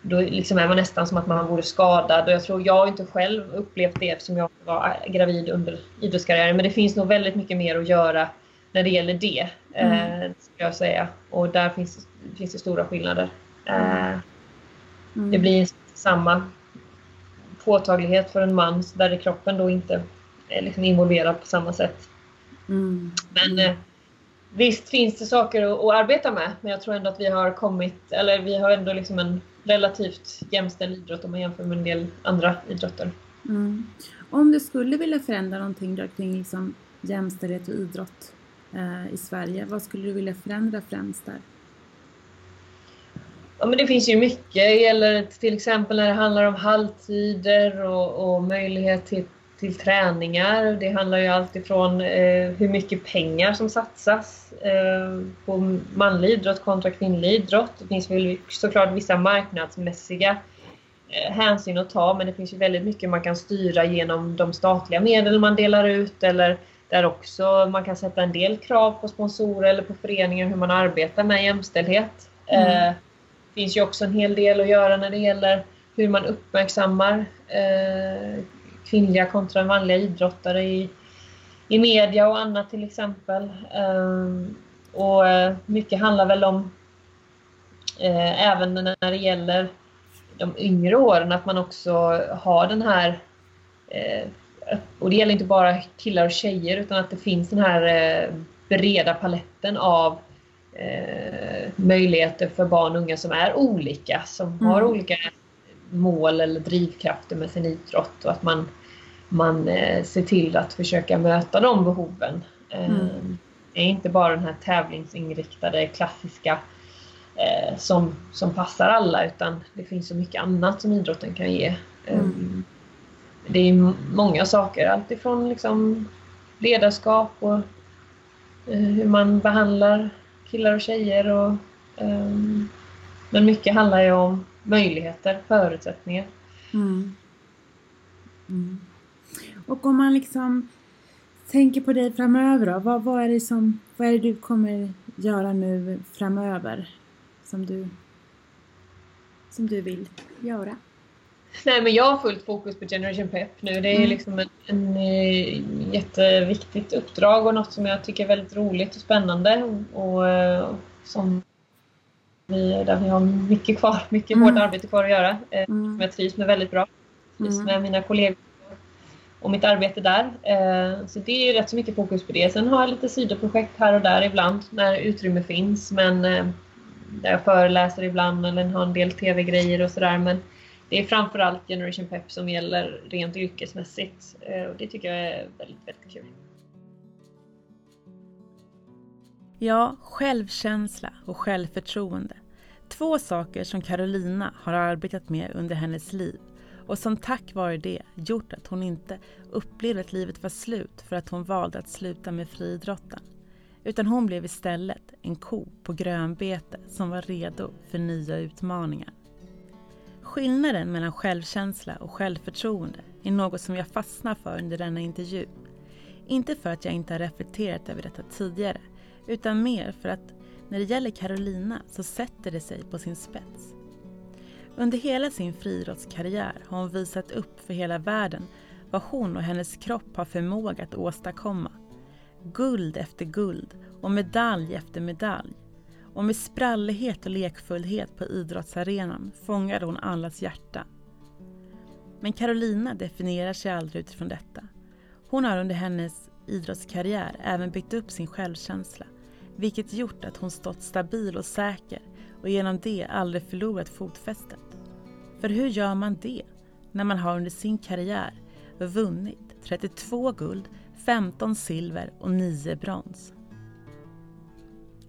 då liksom är man nästan som att man vore skadad. Och jag tror jag har inte själv upplevt det eftersom jag var gravid under idrottskarriären. Men det finns nog väldigt mycket mer att göra när det gäller det. Mm. Eh, jag säga. Och där finns, finns det stora skillnader. Eh, mm. Det blir samma påtaglighet för en man där kroppen då inte är liksom involverad på samma sätt. Mm. Men eh, visst finns det saker att, att, arbeta med, men jag tror ändå att vi har kommit, eller vi har ändå liksom en relativt jämställd idrott om man jämför med en del andra idrotter. Mm. Om du skulle vilja förändra någonting då kring liksom jämställdhet och idrott eh, Eh, i Sverige, vad skulle du vilja förändra främst där? Ja, men det finns ju mycket. Det gäller till exempel när det handlar om halvtider och, och möjlighet till till träningar. Det handlar ju alltifrån eh, hur mycket pengar som satsas eh, på manlig idrott kontra kvinnlig idrott. Det finns väl såklart vissa marknadsmässiga eh, hänsyn att ta men det finns ju väldigt mycket man kan styra genom de statliga medel man delar ut eller där också man kan sätta en del krav på sponsorer eller på föreningar hur man arbetar med jämställdhet. Mm. Eh, det finns ju också en hel del att göra när det gäller hur man uppmärksammar eh, kvinnliga kontra manliga idrottare i, i media och annat till exempel. Ehm, och eh, mycket handlar väl om, eh, även när det gäller de yngre åren, att man också har den här eh, och det gäller inte bara killar och tjejer utan att det finns den här breda paletten av möjligheter för barn och unga som är olika, som mm. har olika mål eller drivkrafter med sin idrott och att man, man eh, ser till att försöka möta de behoven. Eh, mm. Det är inte bara den här tävlingsinriktade klassiska eh, som, som passar alla utan det finns så mycket annat som idrotten kan ge. Eh, mm. Det är många saker, alltifrån liksom ledarskap och eh, hur man behandlar killar och tjejer. Och, um, men mycket handlar ju om möjligheter, förutsättningar. Mm. Mm. Och om man liksom tänker på dig framöver då, vad, vad, är det som, vad är det du kommer göra nu framöver som du, som du vill göra? Nej, men jag har fullt fokus på Generation Pep nu. Det är mm. liksom en, en, en, jätteviktigt uppdrag och något som jag tycker är väldigt roligt och spännande och, och eh, som vi, där vi har mycket kvar, mycket mm. hårt arbete kvar att göra. Eh, mm. Jag trivs med väldigt bra. Trivs mm. med mina kollegor och mitt arbete där. Eh, så det är rätt så mycket fokus på det. Sen har jag lite sidoprojekt här och där ibland när utrymme finns. Men eh, där jag föreläser ibland eller har en del tv-grejer och sådär. Men det är framförallt Generation Pep som gäller rent yrkesmässigt. Eh, och det tycker jag är väldigt, väldigt kul. Ja, självkänsla och självförtroende. Två saker som Carolina har arbetat med under hennes liv och som tack vare det gjort att hon inte upplevde att livet var slut för att hon valde att sluta med friidrotten. Utan hon blev istället en ko på grönbete som var redo för nya utmaningar. Skillnaden mellan självkänsla och självförtroende är något som jag fastnar för under denna intervju. Inte för att jag inte har reflekterat över detta tidigare utan mer för att när det gäller Carolina så sätter det sig på sin spets. Under hela sin friidrottskarriär har hon visat upp för hela världen vad hon och hennes kropp har förmåga att åstadkomma. Guld efter guld och medalj efter medalj. Och med sprallighet och lekfullhet på idrottsarenan fångade hon allas hjärta. Men Carolina definierar sig aldrig utifrån detta. Hon har under hennes idrottskarriär även byggt upp sin självkänsla vilket gjort att hon stått stabil och säker och genom det aldrig förlorat fotfästet. För hur gör man det när man har under sin karriär vunnit 32 guld, 15 silver och 9 brons?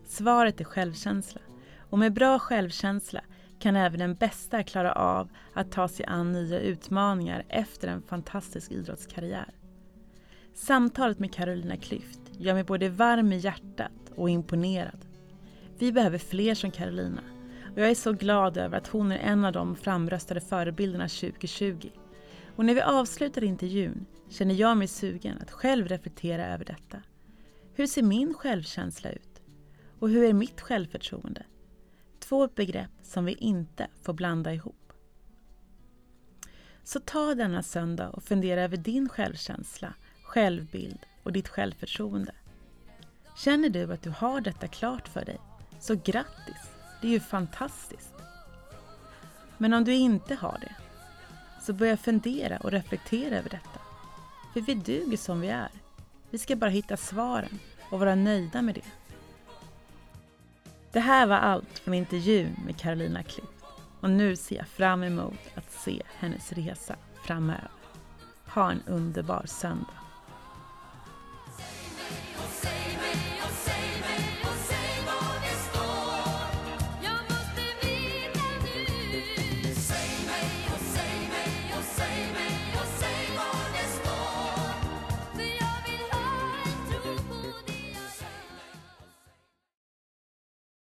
Svaret är självkänsla Och med bra självkänsla kan även den bästa klara av att ta sig an nya utmaningar efter en fantastisk idrottskarriär. Samtalet med Carolina Klüft gör mig både varm i hjärtat och imponerad. Vi behöver fler som Carolina och jag är så glad över att hon är en av de framröstade förebilderna 2020. Och när vi avslutar intervjun känner jag mig sugen att själv reflektera över detta. Hur ser min självkänsla ut? Och hur är mitt självförtroende? Två begrepp som vi inte får blanda ihop. Så ta denna söndag och fundera över din självkänsla, självbild och ditt självförtroende. Känner du att du har detta klart för dig, så grattis! Det är ju fantastiskt. Men om du inte har det, så börja fundera och reflektera över detta. För vi duger som vi är. Vi ska bara hitta svaren och vara nöjda med det. Det här var allt från intervjun med Carolina Klüft och nu ser jag fram emot att se hennes resa framöver. Ha en underbar söndag!